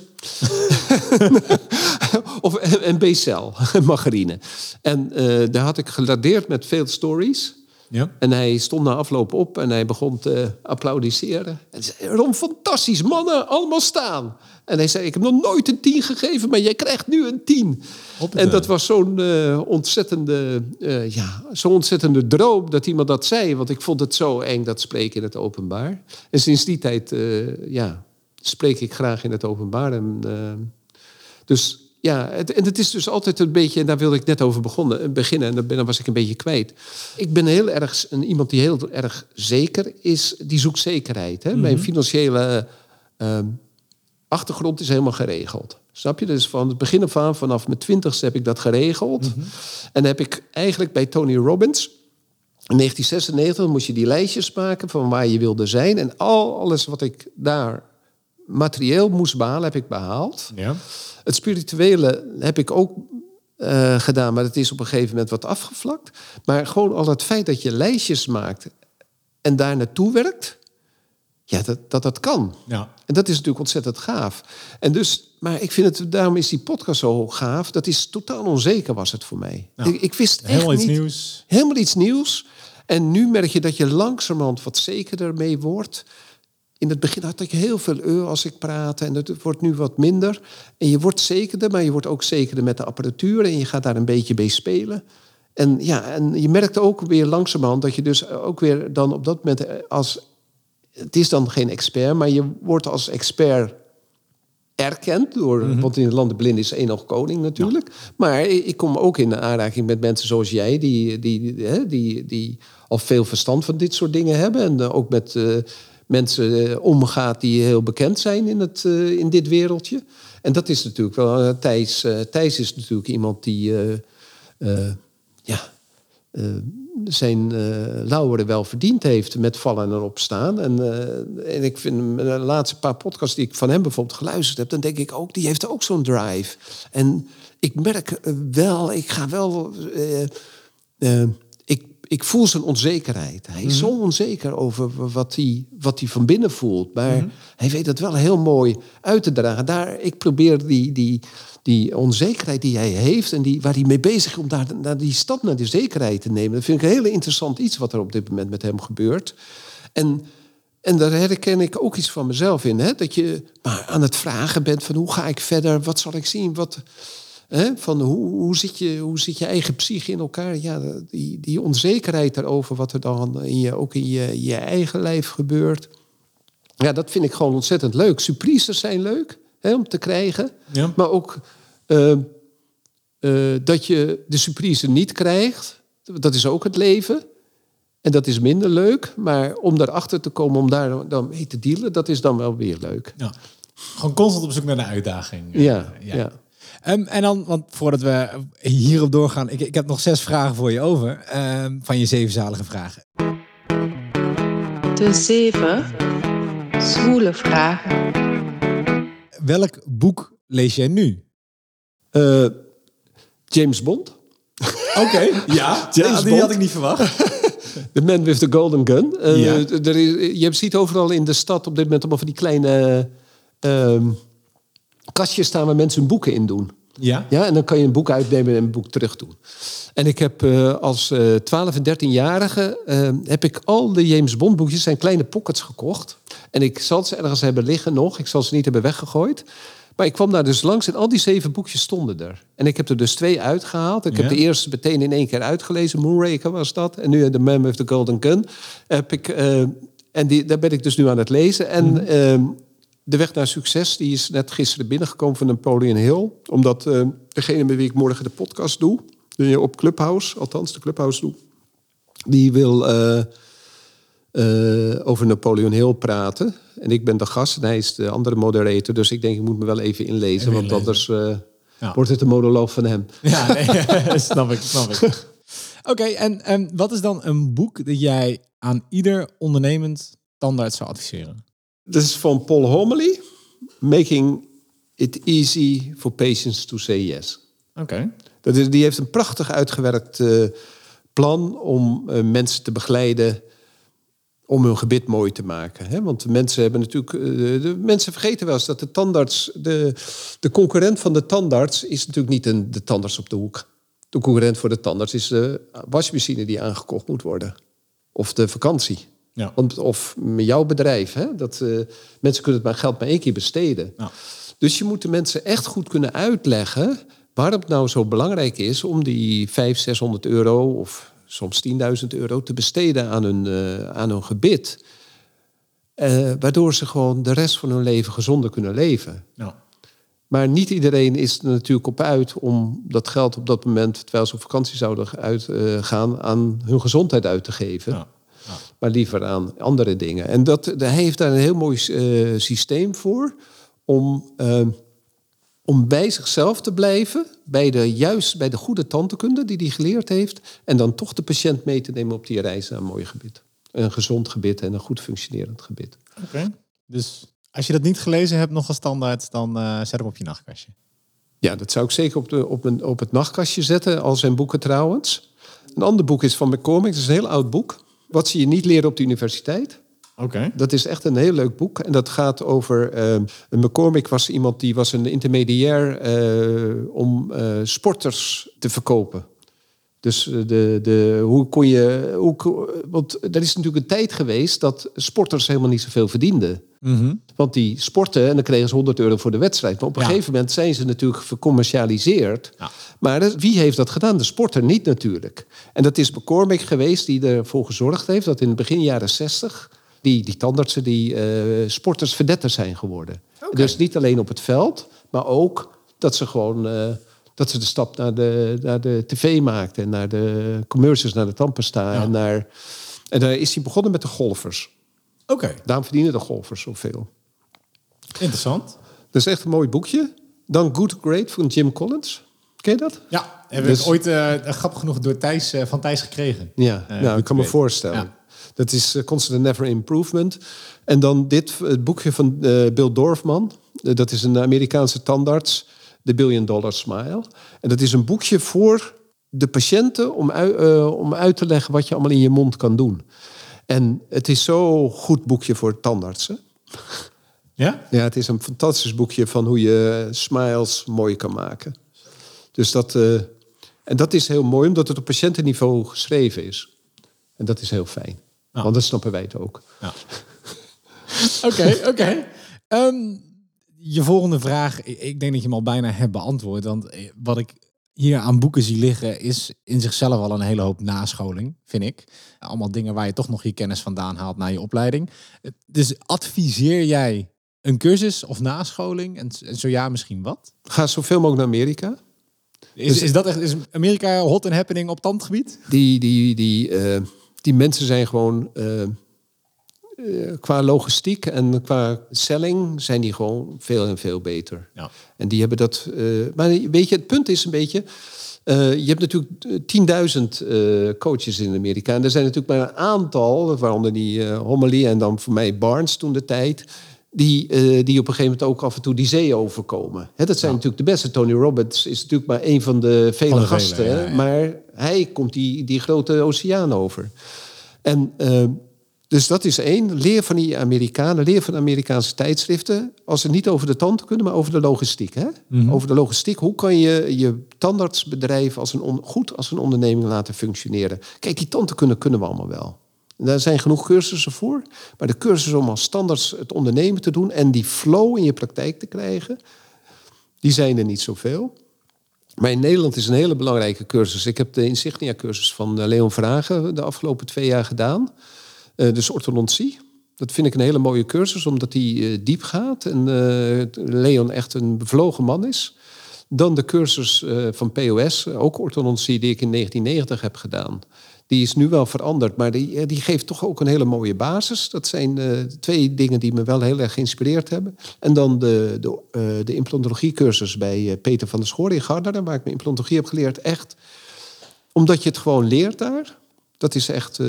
of, en, en Becel, margarine. En daar had ik geladeerd met veel stories. Ja. En hij stond na afloop op en hij begon te applaudisseren. En zei, Ron, fantastisch, mannen, allemaal staan. En hij zei, ik heb nog nooit een tien gegeven, maar jij krijgt nu een tien. Hoppatee. En dat was zo'n eh, ontzettende, eh, ja, zo'n ontzettende droom dat iemand dat zei. Want ik vond het zo eng, dat spreken in het openbaar. En sinds die tijd, eh, ja, spreek ik graag in het openbaar. En, dus ja, het, en het is dus altijd een beetje, en daar wilde ik net over begonnen, beginnen, en dan, ben- dan was ik een beetje kwijt. Ik ben heel erg een, iemand die heel erg zeker is, die zoekt zekerheid. Hè? Mijn financiële eh, achtergrond is helemaal geregeld. Snap je? Dus van het begin af aan, vanaf mijn twintigste heb ik dat geregeld. En heb ik eigenlijk bij Tony Robbins, in 1996 moest je die lijstjes maken van waar je wilde zijn. En al, alles wat ik daar materieel moest behalen, heb ik behaald. Ja. Het spirituele heb ik ook eh, gedaan, maar het is op een gegeven moment wat afgevlakt. Maar gewoon al het feit dat je lijstjes maakt en daar naartoe werkt, ja, dat dat, dat kan. Ja. En dat is natuurlijk ontzettend gaaf. En dus, maar ik vind het, daarom is die podcast zo gaaf. Dat is totaal onzeker was het voor mij. Ik, ik wist echt Helemaal iets niet, nieuws. Helemaal iets nieuws. En nu merk je dat je langzamerhand wat zekerder mee wordt. In het begin had ik heel veel euro als ik praatte en het wordt nu wat minder. En je wordt zekerder, maar je wordt ook zekerder met de apparatuur en je gaat daar een beetje mee spelen. En ja, en je merkt ook weer langzamerhand dat je dus ook weer dan op dat moment als het is dan geen expert, maar je wordt als expert erkend door, want in het land de blind is één nog koning natuurlijk. Maar ik kom ook in aanraking met mensen zoals jij, die, die, die, die, die al veel verstand van dit soort dingen hebben. En eh, ook met eh, mensen eh, omgaat die heel bekend zijn in, het, eh, in dit wereldje. En dat is natuurlijk wel, eh, Thijs, Thijs is natuurlijk iemand die, ja, zijn lauweren wel verdiend heeft met vallen en opstaan. En, en ik vind de laatste paar podcasts die ik van hem bijvoorbeeld geluisterd heb, dan denk ik ook, die heeft ook zo'n drive. En ik merk wel, ik ga wel. Ik, voel zijn onzekerheid. Hij is zo onzeker over wat hij, wat hij van binnen voelt. Maar hij weet het wel heel mooi uit te dragen. Daar, ik probeer die, die, die onzekerheid die hij heeft... en die, waar hij mee bezig is om daar, naar die stap naar de zekerheid te nemen... dat vind ik een heel interessant iets wat er op dit moment met hem gebeurt. En, en daar herken ik ook iets van mezelf in. Hè? Dat je maar aan het vragen bent van hoe ga ik verder? Wat zal ik zien? Wat, Hè? Van hoe, hoe, zit je, hoe zit je eigen psyche in elkaar? Ja, die, die onzekerheid daarover, wat er dan in je, ook in je, je eigen lijf gebeurt. Ja, dat vind ik gewoon ontzettend leuk. Surprises zijn leuk hè, om te krijgen. Ja. Maar ook eh, eh, dat je de surprise niet krijgt. Dat is ook het leven. En dat is minder leuk. Maar om daarachter te komen, om daar dan mee te dealen... dat is dan wel weer leuk. Ja. Gewoon constant op zoek naar de uitdaging. Ja, ja. ja. Ehm, en dan, want voordat we hierop doorgaan, ik, ik heb nog zes vragen voor je over. ehm, van je zevenzalige vragen. De zeven zwoele vragen. Welk boek lees jij nu? Eh, James Bond. Oké, ja. James die Bond. had ik niet verwacht. The Man with the Golden Gun. Eh, Ja. er is, je ziet overal in de stad op dit moment allemaal van die kleine ehm, kastjes staan waar mensen hun boeken in doen. Ja. Ja, en dan kan je een boek uitnemen en een boek terug doen. En ik heb eh, als eh 12 en 13-jarige eh, heb ik al de James Bond boekjes, zijn kleine pockets gekocht. En ik zal ze ergens hebben liggen nog. Ik zal ze niet hebben weggegooid. Maar ik kwam daar dus langs en al die zeven boekjes stonden er. En ik heb er dus twee uitgehaald. Ik Ja. heb de eerste meteen in één keer uitgelezen. Moonraker was dat. En nu The Man with the Golden Gun. Heb ik, en die, daar ben ik dus nu aan het lezen. En ehm, De Weg naar Succes, die is net gisteren binnengekomen van Napoleon Hill. Omdat eh, degene met wie ik morgen de podcast doe, die op Clubhouse, althans de Clubhouse doe, die wil eh, eh, over Napoleon Hill praten. En ik ben de gast en hij is de andere moderator. Dus ik denk, ik moet me wel even inlezen, Even want anders Ja. wordt het een monoloog van hem. Ja, nee, snap ik, snap ik. Oké, en, en wat is dan een boek dat jij aan ieder ondernemend tandarts zou adviseren? Dit is van Paul Homely. Making it easy for patients to say yes. Oké. Dat is, die heeft een prachtig uitgewerkt eh, plan om eh, mensen te begeleiden om hun gebit mooi te maken. Hè? Want de mensen hebben natuurlijk. eh, de mensen vergeten wel eens dat de tandarts. De, de concurrent van de tandarts is natuurlijk niet een, de tandarts op de hoek. De concurrent voor de tandarts is de wasmachine die aangekocht moet worden. Of de vakantie. Ja. Want, of jouw bedrijf. Hè? Dat, eh, mensen kunnen het maar geld maar één keer besteden. Ja. Dus je moet de mensen echt goed kunnen uitleggen waarom het nou zo belangrijk is om die 500, 600 euro of soms 10.000 euro te besteden aan hun, eh, aan hun gebit. Eh, waardoor ze gewoon de rest van hun leven gezonder kunnen leven. Ja. Maar niet iedereen is er natuurlijk op uit om dat geld op dat moment, terwijl ze op vakantie zouden uitgaan, aan hun gezondheid uit te geven. Ja. Maar liever aan andere dingen. En dat, hij heeft daar een heel mooi eh, systeem voor om, eh, om bij zichzelf te blijven, bij de, juist bij de goede tandheelkunde die hij geleerd heeft, en dan toch de patiënt mee te nemen op die reis naar een mooi gebit. Een gezond gebit en een goed functionerend gebit. Oké. Dus als je dat niet gelezen hebt nog als standaard, dan eh, zet hem op je nachtkastje. Ja, dat zou ik zeker op, de, op, een, op het nachtkastje zetten, al zijn boeken trouwens. Een ander boek is van McCormick, dat is een heel oud boek. Wat ze je niet leren op de universiteit. Oké. Dat is echt een heel leuk boek. En dat gaat over. eh, McCormick was iemand die was een intermediair eh, om eh, sporters te verkopen. Dus eh, de, de, hoe kon je. Hoe, want er is natuurlijk een tijd geweest dat sporters helemaal niet zoveel verdienden. Mhm. Want die sporten en dan kregen ze 100 euro voor de wedstrijd. Maar op een Ja. gegeven moment zijn ze natuurlijk vercommercialiseerd. Ja. Maar wie heeft dat gedaan? De sporter niet natuurlijk. En dat is McCormick geweest die ervoor gezorgd heeft... dat in het begin jaren 60 die, die tandartsen, die eh, sporters verdetter zijn geworden. Dus niet alleen op het veld, maar ook dat ze gewoon... eh, dat ze de stap naar de, naar de tv maakten... en naar de commercials, naar de tandpasta. Ja. En, naar, en daar is hij begonnen met de golfers. Oké. Daarom verdienen de golfers zoveel. Interessant. Dat is echt een mooi boekje. Dan Good Great van Jim Collins. Ken je dat? Ja, hebben Dus- we ooit eh, grappig genoeg door Thijs, eh, van Thijs gekregen. Ja, Eh, nou, ik kan me voorstellen. Ja. Dat is Constant Never Improvement. En dan dit, het boekje van Bill Dorfman. Dat is een Amerikaanse tandarts. The Billion Dollar Smile. En dat is een boekje voor de patiënten om, eh, om uit te leggen wat je allemaal in je mond kan doen. En het is zo'n goed boekje voor tandartsen. Ja? Ja, het is een fantastisch boekje van hoe je smiles mooi kan maken. Dus dat, eh, en dat is heel mooi, omdat het op patiëntenniveau geschreven is. En dat is heel fijn. Ja. Want dan snappen wij het ook. Ja. Oké, oké. Ehm, je volgende vraag, ik, denk dat je hem al bijna hebt beantwoord. Want eh, wat ik hier aan boeken zie liggen, is in zichzelf al een hele hoop nascholing, vind ik. Allemaal dingen waar je toch nog je kennis vandaan haalt na je opleiding. Eh, Dus adviseer jij een cursus of nascholing? En, zo ja, misschien wat? Ga zoveel mogelijk naar Amerika. Is, is dat echt is Amerika hot and happening op tandgebied? Die, die, die, eh, die mensen zijn gewoon... eh, qua logistiek en qua selling zijn die gewoon veel en veel beter. Ja. En die hebben dat. eh, maar weet je, het punt is een beetje. eh, je hebt natuurlijk eh, 10.000 eh, coaches in Amerika. En er zijn natuurlijk maar een aantal, waaronder die Homily en dan voor mij Barnes toen de tijd. Die, die op een gegeven moment ook af en toe die zee overkomen. Hè, dat zijn natuurlijk de beste. Tony Robbins is natuurlijk maar een van de vele Van de vele, gasten. ja. Maar hij komt die, die grote oceaan over. En dus dat is één. Leer van die Amerikanen, leer van Amerikaanse tijdschriften. Als ze niet over de tanden kunnen, maar over de logistiek. Hè? Over de logistiek. Hoe kan je je tandartsbedrijf als een on- goed als een onderneming laten functioneren? Kijk, die tanden kunnen, kunnen we allemaal wel. En Daar zijn genoeg cursussen voor. Maar de cursus om als standaards het ondernemen te doen... en die flow in je praktijk te krijgen... die zijn er niet zoveel. Maar in Nederland is een hele belangrijke cursus. Ik heb de Insignia-cursus van eh, Leon Vragen de afgelopen twee jaar gedaan. Eh, dus orthodontie. Dat vind ik een hele mooie cursus, omdat die eh, diep gaat. En eh, Leon echt een bevlogen man is. Dan de cursus van POS, ook orthodontie, die ik in 1990 heb gedaan. Die is nu wel veranderd, maar die, die geeft toch ook een hele mooie basis. Dat zijn twee dingen die me wel heel erg geïnspireerd hebben. En dan de, de, eh, de implantologie-cursus bij Peter van der Schoor in Garderen... waar ik mijn implantologie heb geleerd. Echt omdat je het gewoon leert daar. Dat is echt eh,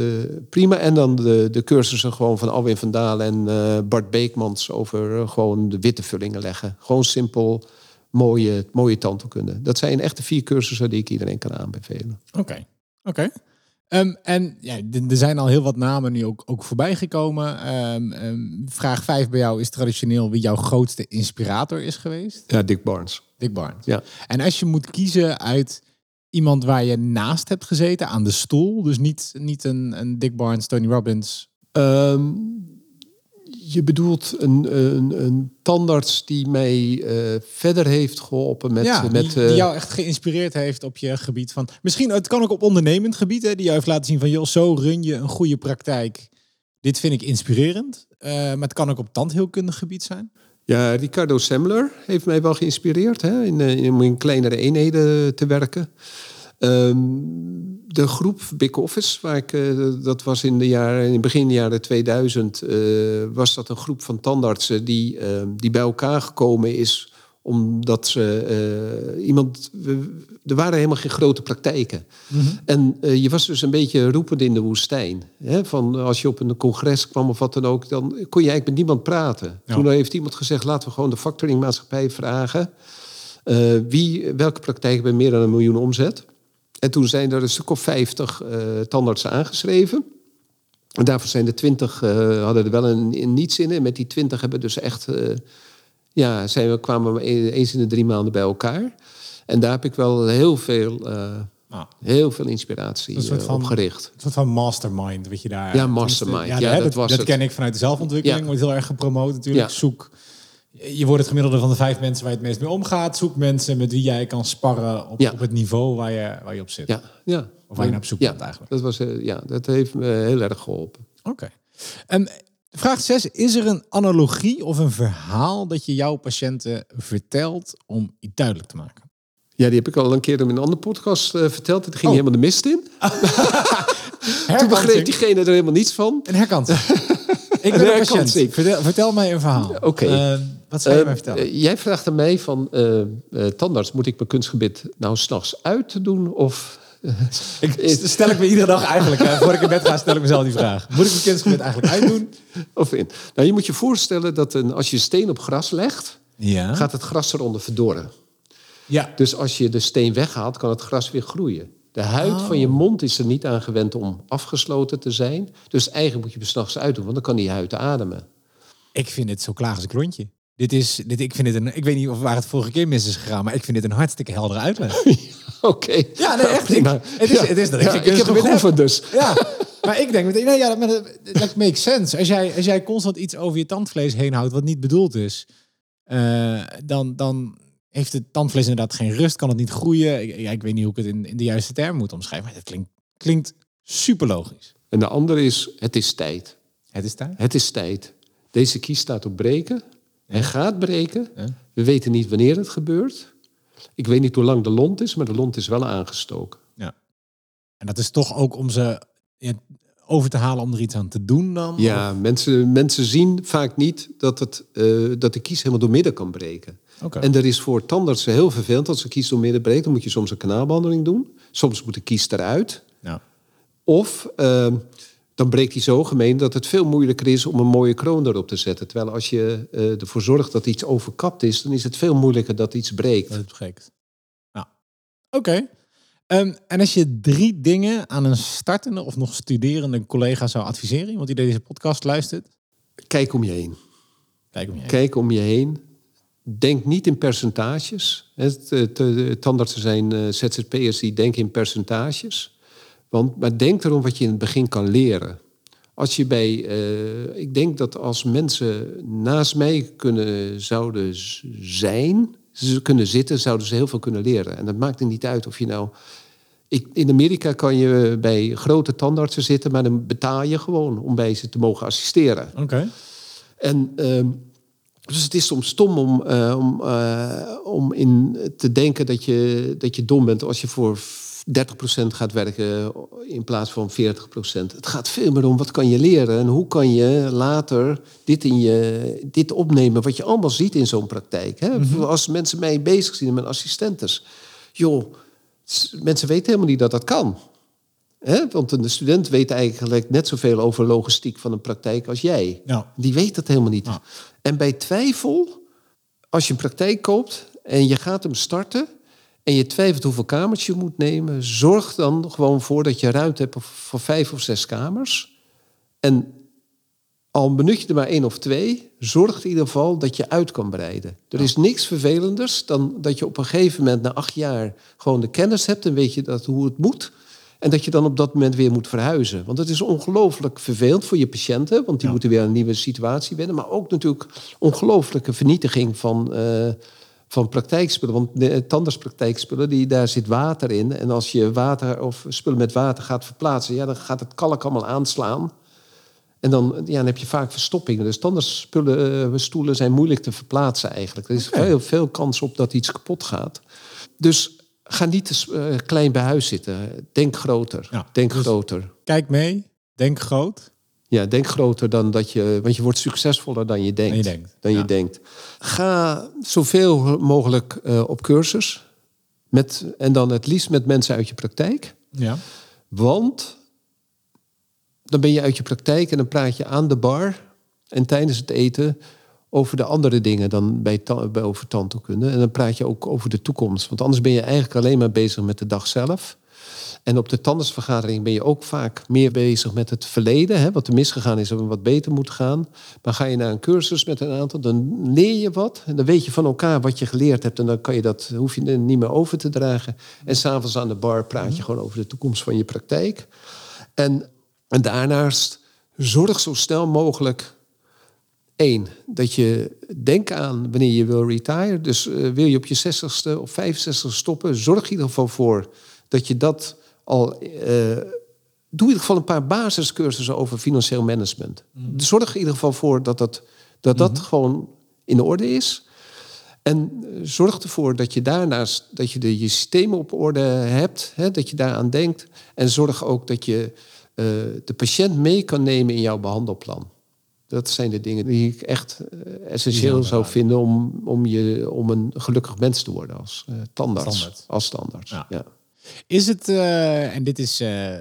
prima. En dan de, de cursussen gewoon van Alwin van Dalen en eh, Bart Beekmans... over eh, gewoon de witte vullingen leggen. Gewoon simpel, mooie, mooie tandheelkunde. Dat zijn echt de vier cursussen die ik iedereen kan aanbevelen. Oké, oké. Ehm, en ja, er zijn al heel wat namen nu ook, ook voorbij gekomen. Ehm, ehm, vraag 5 bij jou is traditioneel wie jouw grootste inspirator is geweest. Ja, Dick Barnes. Dick Barnes. Ja. En als je moet kiezen uit iemand waar je naast hebt gezeten aan de stoel, dus niet, niet een, een Dick Barnes, Tony Robbins. Ehm, je bedoelt een, een, een tandarts die mij eh, verder heeft geholpen met... ja, met die, eh, die jou echt geïnspireerd heeft op je gebied van. Misschien, het kan ook op ondernemend gebied, hè, die jou heeft laten zien van joh, zo run je een goede praktijk. Dit vind ik inspirerend. Eh, maar het kan ook op tandheelkundig gebied zijn. Ja, Ricardo Semler heeft mij wel geïnspireerd hè, in, eh, om in kleinere eenheden te werken. Ehm, de groep Big Office, waar ik, eh, dat was in de jaren, in het begin jaren 2000, eh, was dat een groep van tandartsen die, eh, die bij elkaar gekomen is omdat ze eh, iemand. we- er waren helemaal geen grote praktijken. En eh, je was dus een beetje roepend in de woestijn. Hè? Van als je op een congres kwam of wat dan ook, dan kon je eigenlijk met niemand praten. Ja. Toen heeft iemand gezegd: laten we gewoon de factoringmaatschappij vragen. eh, wie, welke praktijk hebben meer dan een miljoen omzet? En toen zijn er een stuk of vijftig tandartsen aangeschreven. En daarvan zijn de twintig hadden er wel een, een niets in. En met die twintig hebben dus echt. Ja, zijn we, kwamen we eens in de drie maanden bij elkaar. En daar heb ik wel heel veel, eh, Nou, heel veel inspiratie Een soort eh, van- op gericht. een soort van mastermind, weet je daar. Ja, mastermind. Ja, dat dat, was dat het. ken ik vanuit de zelfontwikkeling. Ja. Wordt heel erg gepromoot natuurlijk. Ja. Zoek. Je wordt het gemiddelde van de vijf mensen waar je het meest mee omgaat. Zoek mensen met wie jij kan sparren op, Ja. op het niveau waar je, waar je op zit. Ja, ja. Of waar je naar op zoek ja, bent eigenlijk. Dat, was, eh, ja, dat heeft me heel erg geholpen. Oké. En vraag 6. Is er een analogie of een verhaal dat je jouw patiënten vertelt om iets duidelijk te maken? Ja, die heb ik al een keer in een andere podcast eh, verteld. Het ging Oh. helemaal de mist in. Toen begreep diegene er helemaal niets van. Een herkansing. ik ben Een patiënt. Vertel, vertel mij een verhaal. Oké. Ehm, Wat zou je Eh, mij vertellen? eh, jij vraagt aan mij van, eh, eh, tandarts, moet ik mijn kunstgebit nou s'nachts uit doen? Of Ik, stel ik me iedere dag eigenlijk. hè, Voor ik in bed ga, stel ik mezelf die vraag. Moet ik mijn kindsgebit eigenlijk uitdoen? Of in. Nou, je moet je voorstellen dat een, als je een steen op gras legt, Ja. gaat het gras eronder verdorren. ja. Dus als je de steen weghaalt, kan het gras weer groeien. De huid van je mond is er niet aan gewend om afgesloten te zijn. Dus eigenlijk moet je hem s'nachts uitdoen, want dan kan die huid ademen. Ik vind het zo klaar als een klontje. Dit is, dit, ik, vind het een, ik weet niet of waar het vorige keer mis is gegaan, maar ik vind dit een hartstikke heldere uitleg. Oké. Ja, nee, echt. Ik, het, is, Ja. het is dat Ja, ik geen ik heb geoefend dus. Ja, maar ik denk meteen, nee, ja, dat, dat makes sense. Als jij, als jij constant iets over je tandvlees heen houdt wat niet bedoeld is, eh, dan, dan heeft het tandvlees inderdaad geen rust, kan het niet groeien. Ik, ja, ik weet niet hoe ik het in, in de juiste term moet omschrijven, maar het klinkt, klinkt super logisch. En de andere is, het is tijd. Het is daar. Het is tijd. Deze kies staat op breken. Hij gaat breken. We weten niet wanneer het gebeurt. Ik weet niet hoe lang de lont is, maar de lont is wel aangestoken. Ja. En dat is toch ook om ze over te halen om er iets aan te doen dan? Ja, mensen, mensen zien vaak niet dat, het, eh, dat de kies helemaal door midden kan breken. Oké. En er is voor tandartsen heel vervelend als de kies door midden breekt. Dan moet je soms een kanaalbehandeling doen. Soms moet de kies eruit. Ja. Of ehm, dan breekt hij zo gemeen dat het veel moeilijker is om een mooie kroon erop te zetten. Terwijl als je eh, ervoor zorgt dat iets overkapt is, dan is het veel moeilijker dat iets breekt. Dat het breekt. Nou, oké. Ehm, en als je drie dingen aan een startende of nog studerende collega zou adviseren, iemand die deze podcast luistert, Kijk om je heen. kijk om je heen. Kijk om je heen. Denk niet in percentages. Het, het, het, tandartsen zijn eh, ZZP'ers die denken in percentages. Want, maar denk erom wat je in het begin kan leren. Als je bij, eh, ik denk dat als mensen naast mij kunnen, zouden zijn, ze kunnen zitten, zouden ze heel veel kunnen leren. En dat maakt er niet uit of je nou. Ik, in Amerika kan je bij grote tandartsen zitten, maar dan betaal je gewoon om bij ze te mogen assisteren. Oké. En ehm, dus het is soms stom om, eh, om, eh, om in te denken dat je, dat je dom bent als je voor 30% gaat werken in plaats van 40%. Het gaat veel meer om wat kan je leren en hoe kan je later dit, in je, dit opnemen wat je allemaal ziet in zo'n praktijk. Hè? Als mensen mij bezig zien met assistentes. Joh, mensen weten helemaal niet dat dat kan. Hè? Want een student weet eigenlijk net zoveel over logistiek van een praktijk als jij. Ja. Die weet dat helemaal niet. Ja. En bij twijfel, als je een praktijk koopt en je gaat hem starten en je twijfelt hoeveel kamers je moet nemen, zorg dan gewoon voor dat je ruimte hebt voor vijf of zes kamers. En al benut je er maar één of twee, zorg in ieder geval dat je uit kan breiden. Er is niks vervelenders dan dat je op een gegeven moment na acht jaar gewoon de kennis hebt en weet je dat, hoe het moet. En dat je dan op dat moment weer moet verhuizen. Want het is ongelooflijk vervelend voor je patiënten, want die Ja. moeten weer een nieuwe situatie wennen. Maar ook natuurlijk ongelooflijke vernietiging van, eh, van praktijkspullen. Want de tandartspraktijkspullen, die, daar zit water in. En als je water of spullen met water gaat verplaatsen, ja, dan gaat het kalk allemaal aanslaan. En dan, ja, dan heb je vaak verstoppingen. Dus tandartsspullen, eh, stoelen zijn moeilijk te verplaatsen eigenlijk. Er is veel, veel kans op dat iets kapot gaat. Dus ga niet te eh, klein bij huis zitten. Denk groter. Ja, denk dus- groter. Kijk mee, denk groot. Ja, denk groter dan dat je... Want je wordt succesvoller dan je denkt. Dan je denkt, Dan je ja. denkt. Ga zoveel mogelijk eh, op cursus. Met, en dan het liefst met mensen uit je praktijk. Ja. Want dan ben je uit je praktijk en dan praat je aan de bar en tijdens het eten over de andere dingen dan bij, bij over tandheelkunde. En dan praat je ook over de toekomst. Want anders ben je eigenlijk alleen maar bezig met de dag zelf. En op de tandartsvergadering ben je ook vaak meer bezig met het verleden. Hè, wat er misgegaan is en wat beter moet gaan. Maar ga je naar een cursus met een aantal, dan leer je wat. En dan weet je van elkaar wat je geleerd hebt. En dan kan je dat, hoef je er niet meer over te dragen. En s'avonds aan de bar praat je gewoon over de toekomst van je praktijk. En, en daarnaast zorg zo snel mogelijk Eén, dat je denkt aan wanneer je wil retire. Dus eh, wil je op je 60ste of 65ste stoppen, zorg in ieder geval voor dat je dat al. eh, doe in ieder geval een paar basiscursussen over financieel management. Zorg in ieder geval voor dat dat, dat, dat gewoon in orde is. En eh, zorg ervoor dat je daarnaast dat je de, je systemen op orde hebt, hè, dat je daaraan denkt. En zorg ook dat je eh, de patiënt mee kan nemen in jouw behandelplan. Dat zijn de dingen die ik echt essentieel zou vinden om, om, je, om een gelukkig mens te worden als tandarts. Standaard. Als standaard. Ja. Ja. Is het, eh, en dit is, eh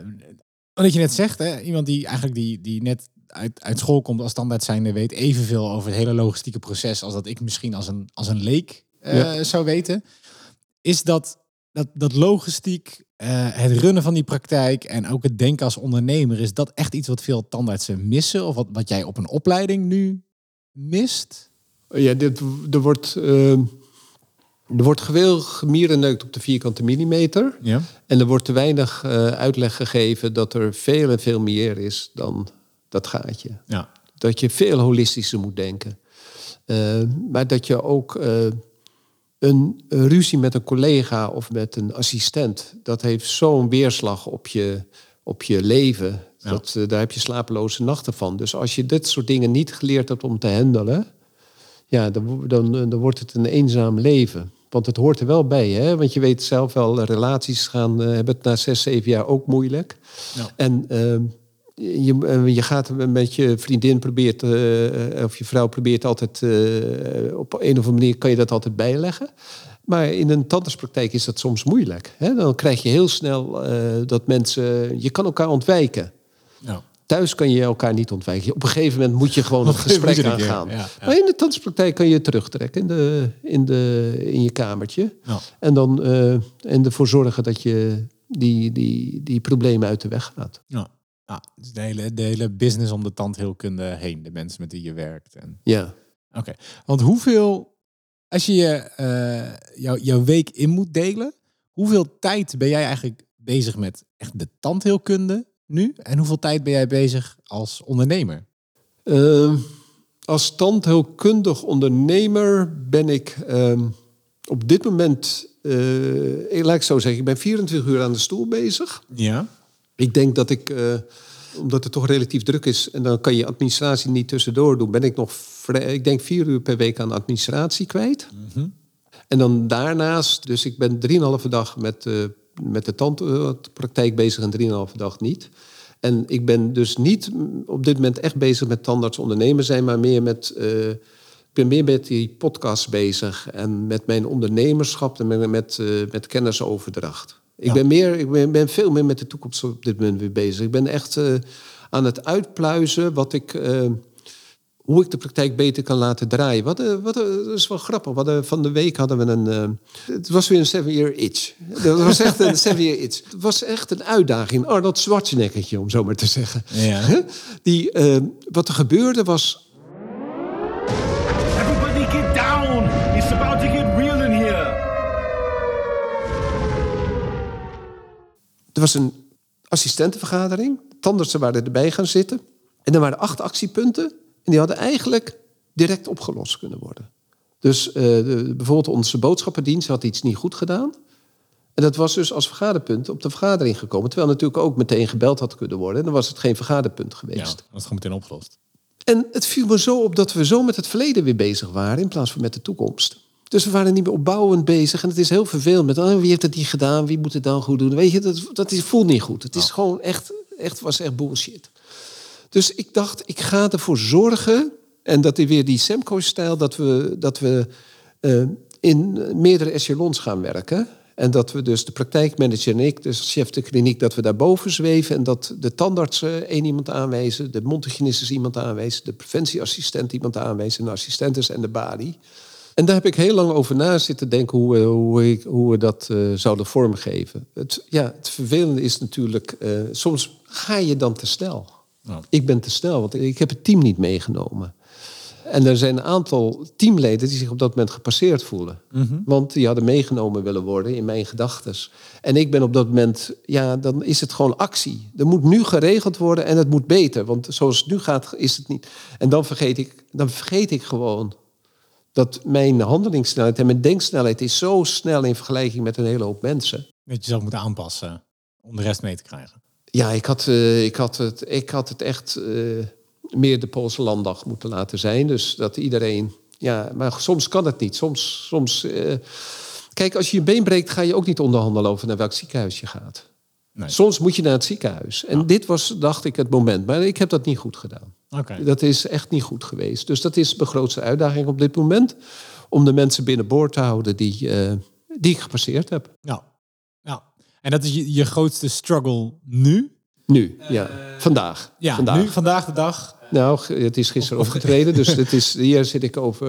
wat je net zegt, hè, iemand die eigenlijk die, die net uit, uit school komt als standaard zijnde weet evenveel over het hele logistieke proces als dat ik misschien als een, als een leek eh, Ja. zou weten. Is dat, dat, dat logistiek, het runnen van die praktijk en ook het denken als ondernemer, is dat echt iets wat veel tandartsen missen? Of wat, wat jij op een opleiding nu mist? Ja, dit, er wordt, er wordt geweel gemierenneukt op de vierkante millimeter. Ja. En er wordt te weinig eh, uitleg gegeven dat er veel en veel meer is dan dat gaatje. Ja. Dat je veel holistischer moet denken. Eh, maar dat je ook eh, een, een ruzie met een collega of met een assistent, dat heeft zo'n weerslag op je, op je leven. Ja. Dat, daar heb je slapeloze nachten van. Dus als je dit soort dingen niet geleerd hebt om te handelen, ja, dan, dan, dan wordt het een eenzaam leven. Want het hoort er wel bij, hè? Want je weet zelf wel, relaties gaan, eh, hebben het na zes, zeven jaar ook moeilijk. Ja. En ehm, je, eh, je gaat met je vriendin probeert, eh, of je vrouw probeert altijd op een of andere manier kan je dat altijd bijleggen. Maar in een tandartspraktijk is dat soms moeilijk. Hè? Dan krijg je heel snel dat mensen, je kan elkaar ontwijken. Ja. Thuis kan je elkaar niet ontwijken. Op een gegeven moment moet je gewoon een gesprek aangaan. ja, ja. Maar in de tandartspraktijk kan je je terugtrekken in, de, in, de, in je kamertje. Ja. En dan eh, en ervoor zorgen dat je die, die, die problemen uit de weg gaat. Ja. Ja, dus de hele, de hele business om de tandheelkunde heen, de mensen met wie je werkt. En... Ja. Oké, want hoeveel, als je je, eh, jouw- jouw week in moet delen, hoeveel tijd ben jij eigenlijk bezig met echt de tandheelkunde nu? En hoeveel tijd ben jij bezig als ondernemer? Ehm, als tandheelkundig ondernemer ben ik ehm, op dit moment, eh, ik- laat ik zo zeggen, ik ben 24 uur aan de stoel bezig. Ja. Ik denk dat ik, eh, omdat het toch relatief druk is en dan kan je administratie niet tussendoor doen, ben ik nog, vrij, ik denk vier uur per week aan administratie kwijt. En dan daarnaast, dus ik ben drieënhalve dag met, eh, met de tandpraktijk bezig en drieënhalve dag niet. En ik ben dus niet op dit moment echt bezig met tandarts ondernemer zijn, maar meer met, eh, ik ben meer met die podcast bezig en met mijn ondernemerschap en met, met, eh, met kennisoverdracht. Ik, ben meer, ik ben, ben veel meer met de toekomst op dit moment weer bezig. Ik ben echt eh, aan het uitpluizen wat ik, eh, hoe ik de praktijk beter kan laten draaien. Wat, eh, wat, eh, dat is wel grappig. We hadden, van de week hadden we een... eh, het was weer een seven-year itch. Dat was echt een seven-year itch. Het was echt een uitdaging. Arnold Schwarzeneggertje, om zo maar te zeggen. Ja. Die, eh, wat er gebeurde was... Everybody get down! It's about to get real in here! Er was een assistentenvergadering. Tandartsen waren erbij gaan zitten. En er waren acht actiepunten. En die hadden eigenlijk direct opgelost kunnen worden. Dus eh, de- bijvoorbeeld onze boodschappendienst had iets niet goed gedaan. En dat was dus als vergaderpunt op de vergadering gekomen. Terwijl natuurlijk ook meteen gebeld had kunnen worden. En dan was het geen vergaderpunt Ja, geweest. dat is gewoon meteen opgelost. En het viel me zo op dat we zo met het verleden weer bezig waren... in plaats van met de toekomst. Dus we waren niet meer opbouwend bezig. En het is heel vervelend met... Oh, wie heeft het niet gedaan? Wie moet het dan goed doen? Weet je, dat, dat is, voelt niet goed. Het is gewoon echt, echt, was echt bullshit. Dus ik dacht, ik ga ervoor zorgen... en dat is weer die Semco-stijl... dat we, dat we eh, in meerdere echelons gaan werken... En dat we dus de praktijkmanager en ik, dus chef de kliniek, dat we daarboven zweven. En dat de tandartsen één iemand aanwijzen, de mondhygiënistes iemand aanwijzen, de preventieassistent iemand aanwijzen, en de assistentes en de balie. En daar heb ik heel lang over na zitten denken hoe, hoe, ik, hoe we dat eh, zouden vormgeven. Het, ja, het vervelende is natuurlijk, eh, soms ga je dan te snel. Ik ben te snel, want ik heb het team niet meegenomen. En er zijn een aantal teamleden die zich op dat moment gepasseerd voelen. Want die hadden meegenomen willen worden in mijn gedachtes. En ik ben op dat moment, ja, dan is het gewoon actie. Er moet nu geregeld worden en het moet beter. Want zoals het nu gaat, is het niet. En dan vergeet ik, dan vergeet ik gewoon dat mijn handelingssnelheid en mijn denksnelheid is zo snel in vergelijking met een hele hoop mensen. Dat je zelf moet aanpassen om de rest mee te krijgen. Ja, ik had, eh, ik had, het, ik had het echt eh, meer de Poolse landdag moeten laten zijn. Dus dat iedereen. Ja, maar soms kan het niet. Soms. soms eh, kijk, als je je been breekt, ga je ook niet onderhandelen over naar welk ziekenhuis je gaat. Nee. Soms moet je naar het ziekenhuis. En dit was, dacht ik, het moment. Maar ik heb dat niet goed gedaan. Oké. Dat is echt niet goed geweest. Dus dat is mijn grootste uitdaging op dit moment. Om de mensen binnenboord te houden die, die ik gepasseerd heb. Ja. En dat is je, je grootste struggle nu? Nu, ja. Vandaag. Ja, vandaag. nu, vandaag de dag. Nou, het is gisteren opgetreden. dus het is, hier zit ik over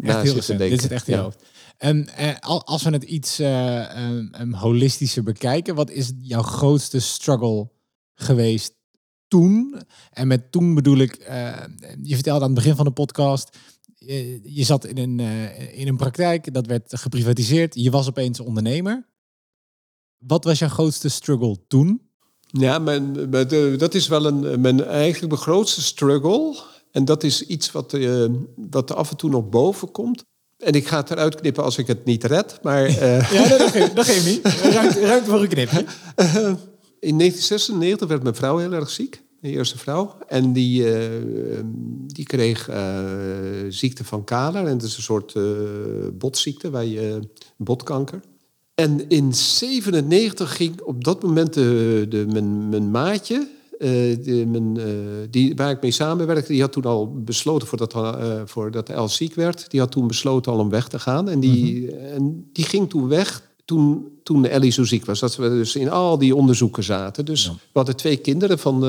na heel zitten recent. denken. Dit zit echt in je Ja. hoofd. En eh, al- als we het iets eh, um, um, holistischer bekijken, wat is jouw grootste struggle geweest toen? En met toen bedoel ik, eh, je vertelde aan het begin van de podcast, eh, je zat in een, eh, in een praktijk, dat werd geprivatiseerd, je was opeens ondernemer. Wat was jouw grootste struggle toen? Ja, mijn, de- dat is wel een, mijn, eigenlijk mijn grootste struggle. En dat is iets wat, eh, wat er af en toe nog boven komt. En ik ga het eruit knippen als ik het niet red. Maar eh, Ja, dat, geeft, dat geeft niet. Ruimte, ruimte voor een knipje. in 1996 werd mijn vrouw heel erg ziek. Mijn eerste vrouw. En die, eh, die kreeg eh, ziekte van Kaler. En dat is een soort eh, botziekte, je, botkanker. En in 97 ging op dat moment de, de, mijn, mijn maatje, eh, de, mijn, eh, die, waar ik mee samenwerkte, die had toen al besloten, voordat, uh, voordat El ziek werd, die had toen besloten al om weg te gaan. En die, en die ging toen weg toen, toen Ellie zo ziek was. Dat we dus in al die onderzoeken zaten. Dus we hadden twee kinderen van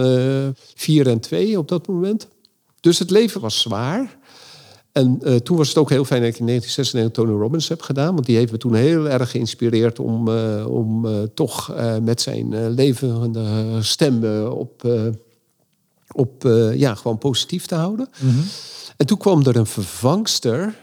vier en twee op dat moment. Dus het leven was zwaar. En eh, toen was het ook heel fijn dat ik in 1996 Tony Robbins heb gedaan. Want die heeft me toen heel erg geïnspireerd om, eh, om eh, toch met zijn levende stem op, op ja, gewoon positief te houden. En toen kwam er een vervangster.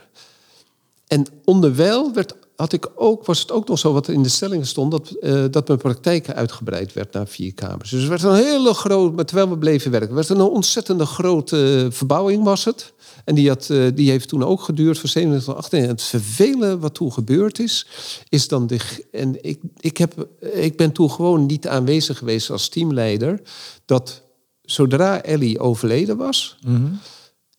En onderwijl werd, had ik ook, was het ook nog zo wat in de stellingen stond... dat, eh, dat mijn praktijk uitgebreid werd naar vier kamers. Dus het werd een hele groot, maar terwijl we bleven werken... werd een ontzettende grote verbouwing was het. En die, had, eh, die heeft toen ook geduurd van 27 tot 28. En het vervelen wat toen gebeurd is, is dan... De, en ik, ik, heb, ik ben toen gewoon niet aanwezig geweest als teamleider... dat zodra Ellie overleden was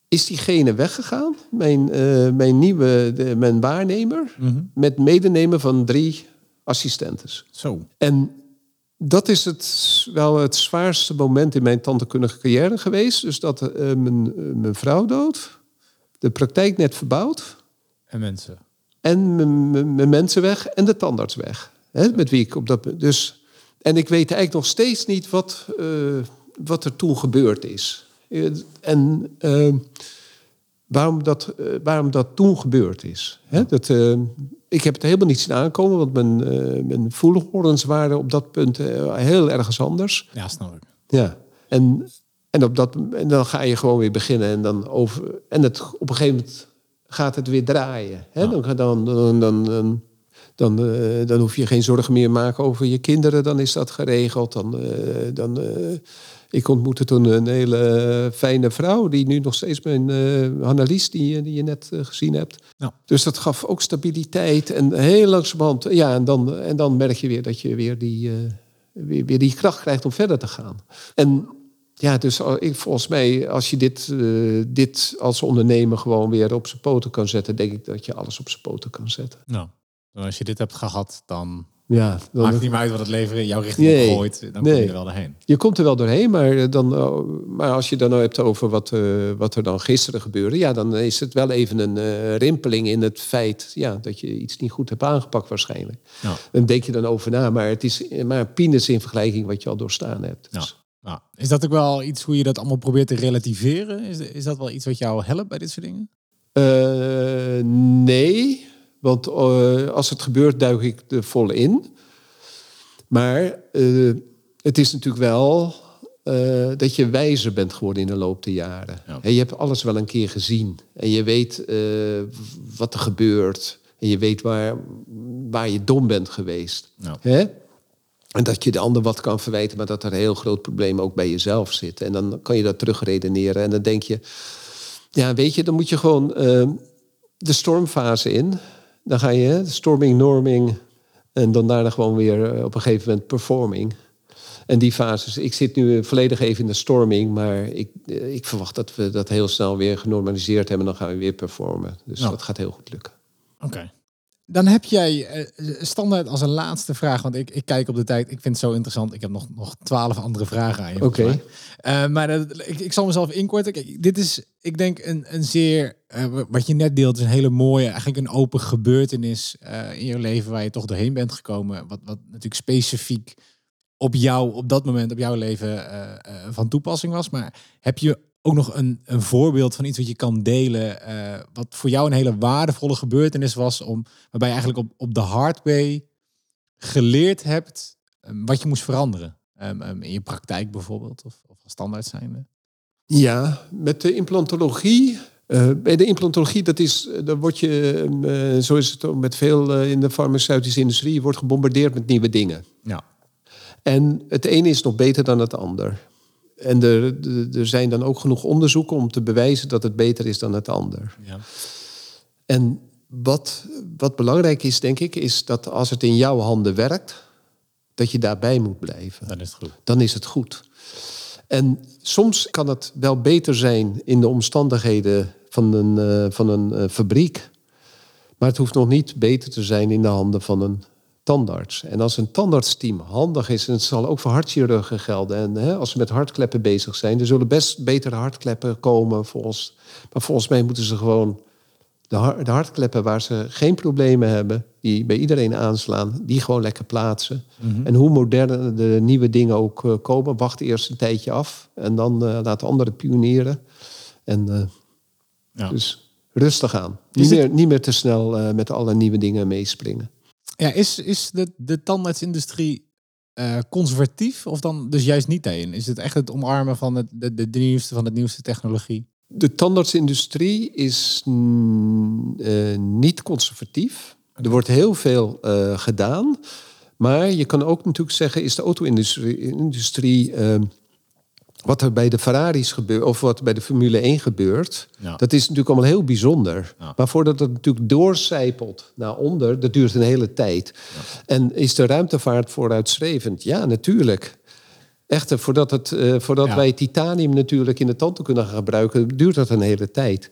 is diegene weggegaan, mijn, eh, mijn nieuwe de, mijn waarnemer, met medenemen van drie assistentes. Zo. En dat is het, wel het zwaarste moment in mijn tandheelkundige carrière geweest. Dus dat eh, mijn, eh, mijn vrouw dood, de praktijk net verbouwd En mensen. en mijn, mensen weg en de tandarts weg. Hè, met wie ik op dat dus En ik weet eigenlijk nog steeds niet wat, wat er toen gebeurd is. Eh, En eh, waarom, dat, eh, waarom dat toen gebeurd is. Hè? Dat, eh, ik heb het helemaal niet zien aankomen, want mijn, eh mijn voelhorens waren op dat punt heel ergens anders. Ja, snap ik. Ja. En, en, op dat, en dan ga je gewoon weer beginnen. En, dan over, en het, op een gegeven moment gaat het weer draaien. Hè? Dan, dan, dan, dan, dan, dan, dan hoef je geen zorgen meer te maken over je kinderen. Dan is dat geregeld. Dan, dan, ik ontmoette toen een hele fijne vrouw... die nu nog steeds mijn eh Annelies, die, die je net eh, gezien hebt. Ja. Dus dat gaf ook stabiliteit. En heel langzamerhand... Ja, en dan, en dan merk je weer dat je weer die... eh, weer, weer die kracht krijgt om verder te gaan. En ja, dus ik, volgens mij, als je dit, eh, dit als ondernemer gewoon weer op zijn poten kan zetten, denk ik dat je alles op zijn poten kan zetten. Nou, en als je dit hebt gehad, dan Ja, dan, maakt niet meer uit wat het leven in jouw richting Nee. opgooit. Dan kom Nee. je er wel doorheen. je komt er wel doorheen, maar, eh, dan, eh, maar als je dan nou hebt over wat, eh, wat er dan gisteren gebeurde, ja, dan is het wel even een eh, rimpeling in het feit ja, dat je iets niet goed hebt aangepakt waarschijnlijk. Ja. Dan denk je dan over na, maar het is maar peanuts in vergelijking wat je al doorstaan hebt. Dus- Ja. Is dat ook wel iets hoe je dat allemaal probeert te relativeren? Is, is dat wel iets wat jou helpt bij dit soort dingen? Nee, want eh, als het gebeurt, duik ik er vol in. Maar eh, het is natuurlijk wel eh, dat je wijzer bent geworden in de loop der jaren. Ja. En je hebt alles wel een keer gezien. En je weet wat er gebeurt. En je weet waar, waar je dom bent geweest. Ja. En dat je de ander wat kan verwijten, maar dat er een heel groot probleem ook bij jezelf zit. En dan kan je dat terugredeneren. En dan denk je, ja, weet je, dan moet je gewoon de stormfase in. Dan ga je storming, norming. En dan daarna gewoon weer eh, op een gegeven moment performing. En die fases, ik zit nu volledig even in de storming, maar ik, eh, ik verwacht dat we dat heel snel weer genormaliseerd hebben. En dan gaan we weer performen. Dus Ja. dat gaat heel goed lukken. Oké. Dan heb jij eh, standaard als een laatste vraag, want ik, ik kijk op de tijd. Ik vind het zo interessant. Ik heb nog, nog twaalf andere vragen aan je. Oké. Eh, maar dat- ik, ik zal mezelf inkorten. Kijk, dit is, ik denk, een, een zeer, eh, wat je net deelt, is een hele mooie, eigenlijk een open gebeurtenis in je leven waar je toch doorheen bent gekomen. Wat, wat natuurlijk specifiek op jou, op dat moment, op jouw leven van toepassing was. Maar heb je ook nog een, een voorbeeld van iets wat je kan delen, eh, wat voor jou een hele waardevolle gebeurtenis was, om, waarbij je eigenlijk op, op de hard way geleerd hebt eh, wat je moest veranderen? Ehm, ehm, in je praktijk bijvoorbeeld, of, of als standaard zijnde? Ja, met de implantologie. eh, bij de implantologie, dat is, eh, dan word je, eh, zo is het ook met veel in de farmaceutische industrie, je wordt gebombardeerd met nieuwe dingen. Ja. En het ene is nog beter dan het ander. En er, er- zijn dan ook genoeg onderzoeken om te bewijzen dat het beter is dan het ander. ja. En wat, wat belangrijk is, denk ik, is dat als het in jouw handen werkt, dat je daarbij moet blijven. Dan is het goed. Dan is het goed. En soms kan het wel beter zijn in de omstandigheden van een, eh, van een eh, fabriek. Maar het hoeft nog niet beter te zijn in de handen van een tandarts. En als een tandartsteam handig is, en het zal ook voor hartchirurgen gelden. En hè, als ze met hartkleppen bezig zijn, er zullen best betere hartkleppen komen. Volgens, maar volgens mij moeten ze gewoon de, de hartkleppen waar ze geen problemen hebben, die bij iedereen aanslaan, die gewoon lekker plaatsen. En hoe modern de nieuwe dingen ook eh, komen, wacht eerst een tijdje af en dan eh laat anderen pionieren. En eh, Ja. dus rustig aan. Niet, het- meer, niet meer te snel met alle nieuwe dingen meespringen. Ja, is, is de, de tandartsindustrie eh, conservatief of dan dus juist niet daarin? Is het echt het omarmen van het, de, de, de nieuwste van de nieuwste technologie? De tandartsindustrie is mm, eh, niet conservatief. Er wordt heel veel eh, gedaan. Maar je kan ook natuurlijk zeggen, is de auto-industrie... Wat er bij de Ferraris gebeurt, of wat bij de Formule 1 gebeurt... Ja. dat is natuurlijk allemaal heel bijzonder. Ja. Maar voordat het natuurlijk doorcijpelt naar onder... dat duurt een hele tijd. En is de ruimtevaart vooruitstrevend? Ja, natuurlijk. Echter, voordat, het, eh, voordat wij titanium natuurlijk in de tanden kunnen gaan gebruiken, duurt dat een hele tijd.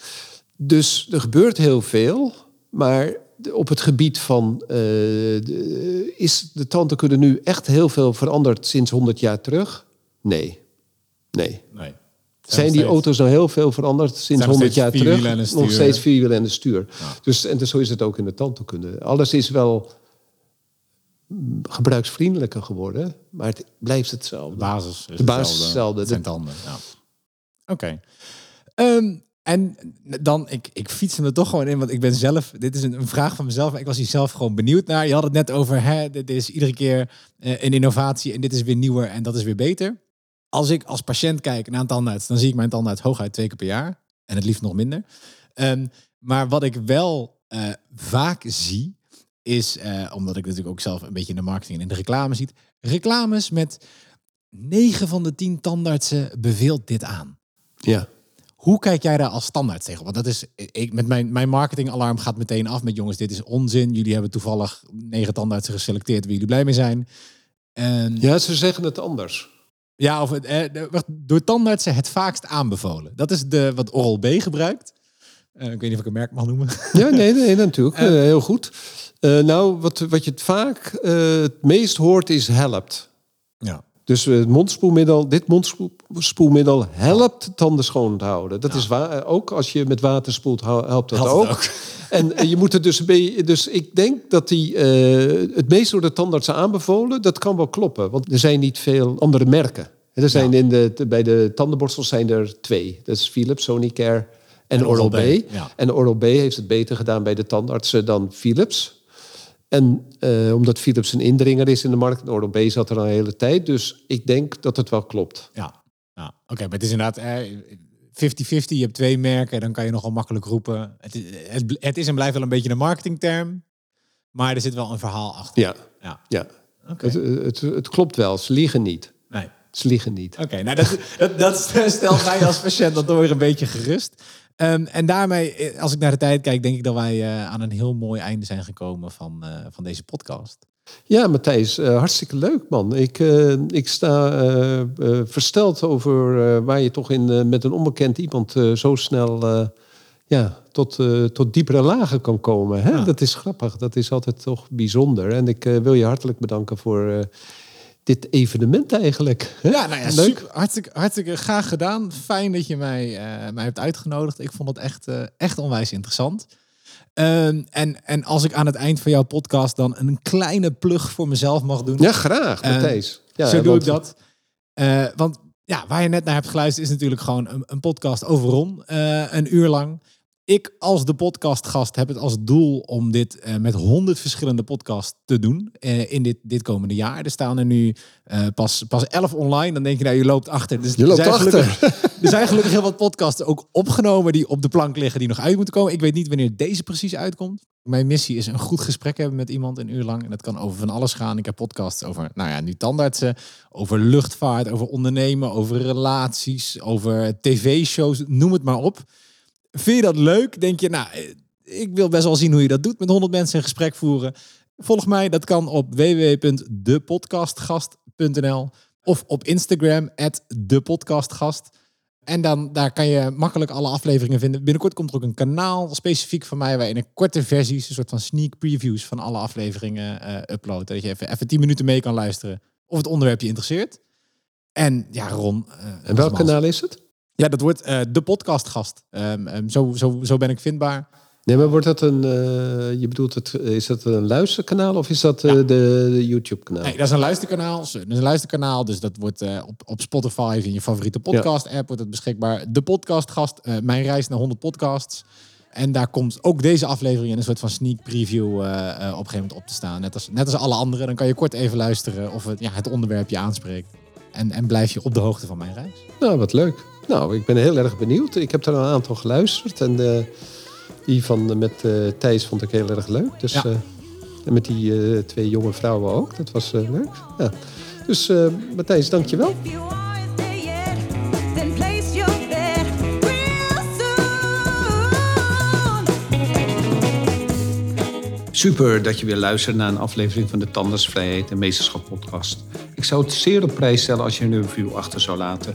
Dus er gebeurt heel veel, maar op het gebied van eh, de, is de tandheelkunde nu echt heel veel veranderd sinds 100 jaar terug? Nee. Nee. Nee. Zijn die auto's nou heel veel veranderd sinds nog 100 steeds jaar terug? Nog steeds vier wielen en een stuur. Dus, en dus zo is het ook in de tandheelkunde. Alles is wel gebruiksvriendelijker geworden, maar het blijft hetzelfde. De basis is De basis hetzelfde. hetzelfde. Het zijn tanden. Ja. Oké. Ehm, en dan, ik, ik fiets hem er toch gewoon in, want ik ben zelf, dit is een, een vraag van mezelf, maar ik was hier zelf gewoon benieuwd naar. Je had het net over, hè, dit is iedere keer eh, een innovatie en dit is weer nieuwer en dat is weer beter. Als ik als patiënt kijk naar een tandarts, dan zie ik mijn tandarts hooguit twee keer per jaar. En het liefst nog minder. Ehm, maar wat ik wel eh, vaak zie, is, eh, omdat ik natuurlijk ook zelf een beetje in de marketing en in de reclame ziet, reclames met 9 van de 10 tandartsen beveelt dit aan. Ja. Hoe kijk jij daar als standaard tegen? Want dat is, ik, met mijn, mijn marketingalarm gaat meteen af met jongens, dit is onzin. Jullie hebben toevallig negen tandartsen geselecteerd waar jullie blij mee zijn. En, ja. ja, ze zeggen het anders. Of het, eh, wacht, door tandartsen het vaakst aanbevolen. Dat is de, wat Oral-B gebruikt. Eh, ik weet niet of ik een merk mag noemen. Ja, nee, nee, natuurlijk. Eh, heel goed. Eh, nou, wat, wat je het vaak eh, het meest hoort is helpt. Ja. Dus eh, het mondspoelmiddel, dit mondspoelmiddel helpt tanden schoon te houden. Dat is waar. eh, Ook als je met water spoelt, hel- helpt dat Helpt ook. ook. En eh, je moet er dus beetje. Dus ik denk dat die het meest door de tandartsen aanbevolen, dat kan wel kloppen. Want er zijn niet veel andere merken. Er zijn in de, bij de tandenborstels zijn er twee. Dat is Philips, Sonicare en, En Oral-B. Ja. En Oral-B heeft het beter gedaan bij de tandartsen dan Philips. En eh, omdat Philips een indringer is in de markt, en Oral-B zat er al een hele tijd. Dus ik denk dat het wel klopt. Ja, ja. oké, maar het is inderdaad eh, 50-50. Je hebt twee merken, dan kan je nogal makkelijk roepen. Het, is- het, is en blijft wel een beetje een marketingterm, maar er zit wel een verhaal achter. Ja, Ja, ja. oké. Het, het, het klopt wel. Ze liegen niet. Nee. Ze liegen niet. Oké, nou dat, dat, dat stelt mij als patiënt dan toch weer een beetje gerust. Ehm, en daarmee, eh, als ik naar de tijd kijk, denk ik dat wij eh, aan een heel mooi einde zijn gekomen van, eh, van deze podcast. Ja, Matthijs, hartstikke leuk man. Ik, ik sta versteld over waar je toch in, met een onbekend iemand zo snel ja, tot, tot diepere lagen kan komen. Hè? Ja. Dat is grappig. Dat is altijd toch bijzonder. En ik wil je hartelijk bedanken voor dit evenement eigenlijk. hè? Ja, nou ja, Leuk. super, hartstikke, hartstikke graag gedaan. Fijn dat je mij, eh, mij hebt uitgenodigd. Ik vond het echt, eh, echt onwijs interessant. Ehm, en, en als ik aan het eind van jouw podcast dan een kleine plug voor mezelf mag doen. Ja, graag, Eh, Matthijs. Ja, zo doe want- ik dat. Eh, want ja, waar je net naar hebt geluisterd is natuurlijk gewoon een, een podcast over Ron. een uur lang. Ik als de podcastgast heb het als doel om dit eh, met honderd verschillende podcasts te doen eh, in dit, dit komende jaar. Er staan er nu eh, pas, pas elf online. Dan denk je, nou, je loopt achter. Dus Je er loopt zijn achter. gelukkig- er zijn gelukkig heel wat podcasts ook opgenomen die op de plank liggen, die nog uit moeten komen. Ik weet niet wanneer deze precies uitkomt. Mijn missie is een goed gesprek hebben met iemand een uur lang. En dat kan over van alles gaan. Ik heb podcasts over, nou ja, nu tandartsen, over luchtvaart, over ondernemen, over relaties, over tv-shows, noem het maar op. Vind je dat leuk? Denk je, nou, ik wil best wel zien hoe je dat doet met 100 mensen een gesprek voeren. Volg mij, dat kan op www.depodcastgast.nl of op Instagram, @depodcastgast. En dan daar kan je makkelijk alle afleveringen vinden. Binnenkort komt er ook een kanaal specifiek van mij waarin ik korte versies, een soort van sneak previews van alle afleveringen eh upload. Dat je even, even 10 minuten mee kan luisteren of het onderwerp je interesseert. En ja, Ron. eh, En welk kanaal is het? Ja, dat wordt eh, de podcastgast. Ehm, zo, zo, zo ben ik vindbaar. Nee, maar wordt dat een... eh, je bedoelt, het, is dat een luisterkanaal of is dat eh, de, de YouTube-kanaal? Nee, dat is een luisterkanaal. Dat is een luisterkanaal. Dus dat wordt eh, op, op Spotify in je favoriete podcast-app wordt het beschikbaar. De podcastgast, eh, mijn reis naar 100 podcasts. En daar komt ook deze aflevering in een soort van sneak preview eh, eh, op een gegeven moment op te staan. Net als, net als alle andere. Dan kan je kort even luisteren of het, ja, het onderwerp je aanspreekt. En, en blijf je op de hoogte van mijn reis. Nou, wat leuk. Nou, ik ben heel erg benieuwd. Ik heb er een aantal geluisterd. En eh, die van eh, met eh, Thijs vond ik heel erg leuk. Dus, Ja. eh, en met die eh, twee jonge vrouwen ook. Dat was eh, leuk. Ja. Dus eh Matthijs, bet real soon. Super dat je weer luistert naar een aflevering van de Tandersvrijheid en Meesterschap podcast. Ik zou het zeer op prijs stellen als je een review achter zou laten.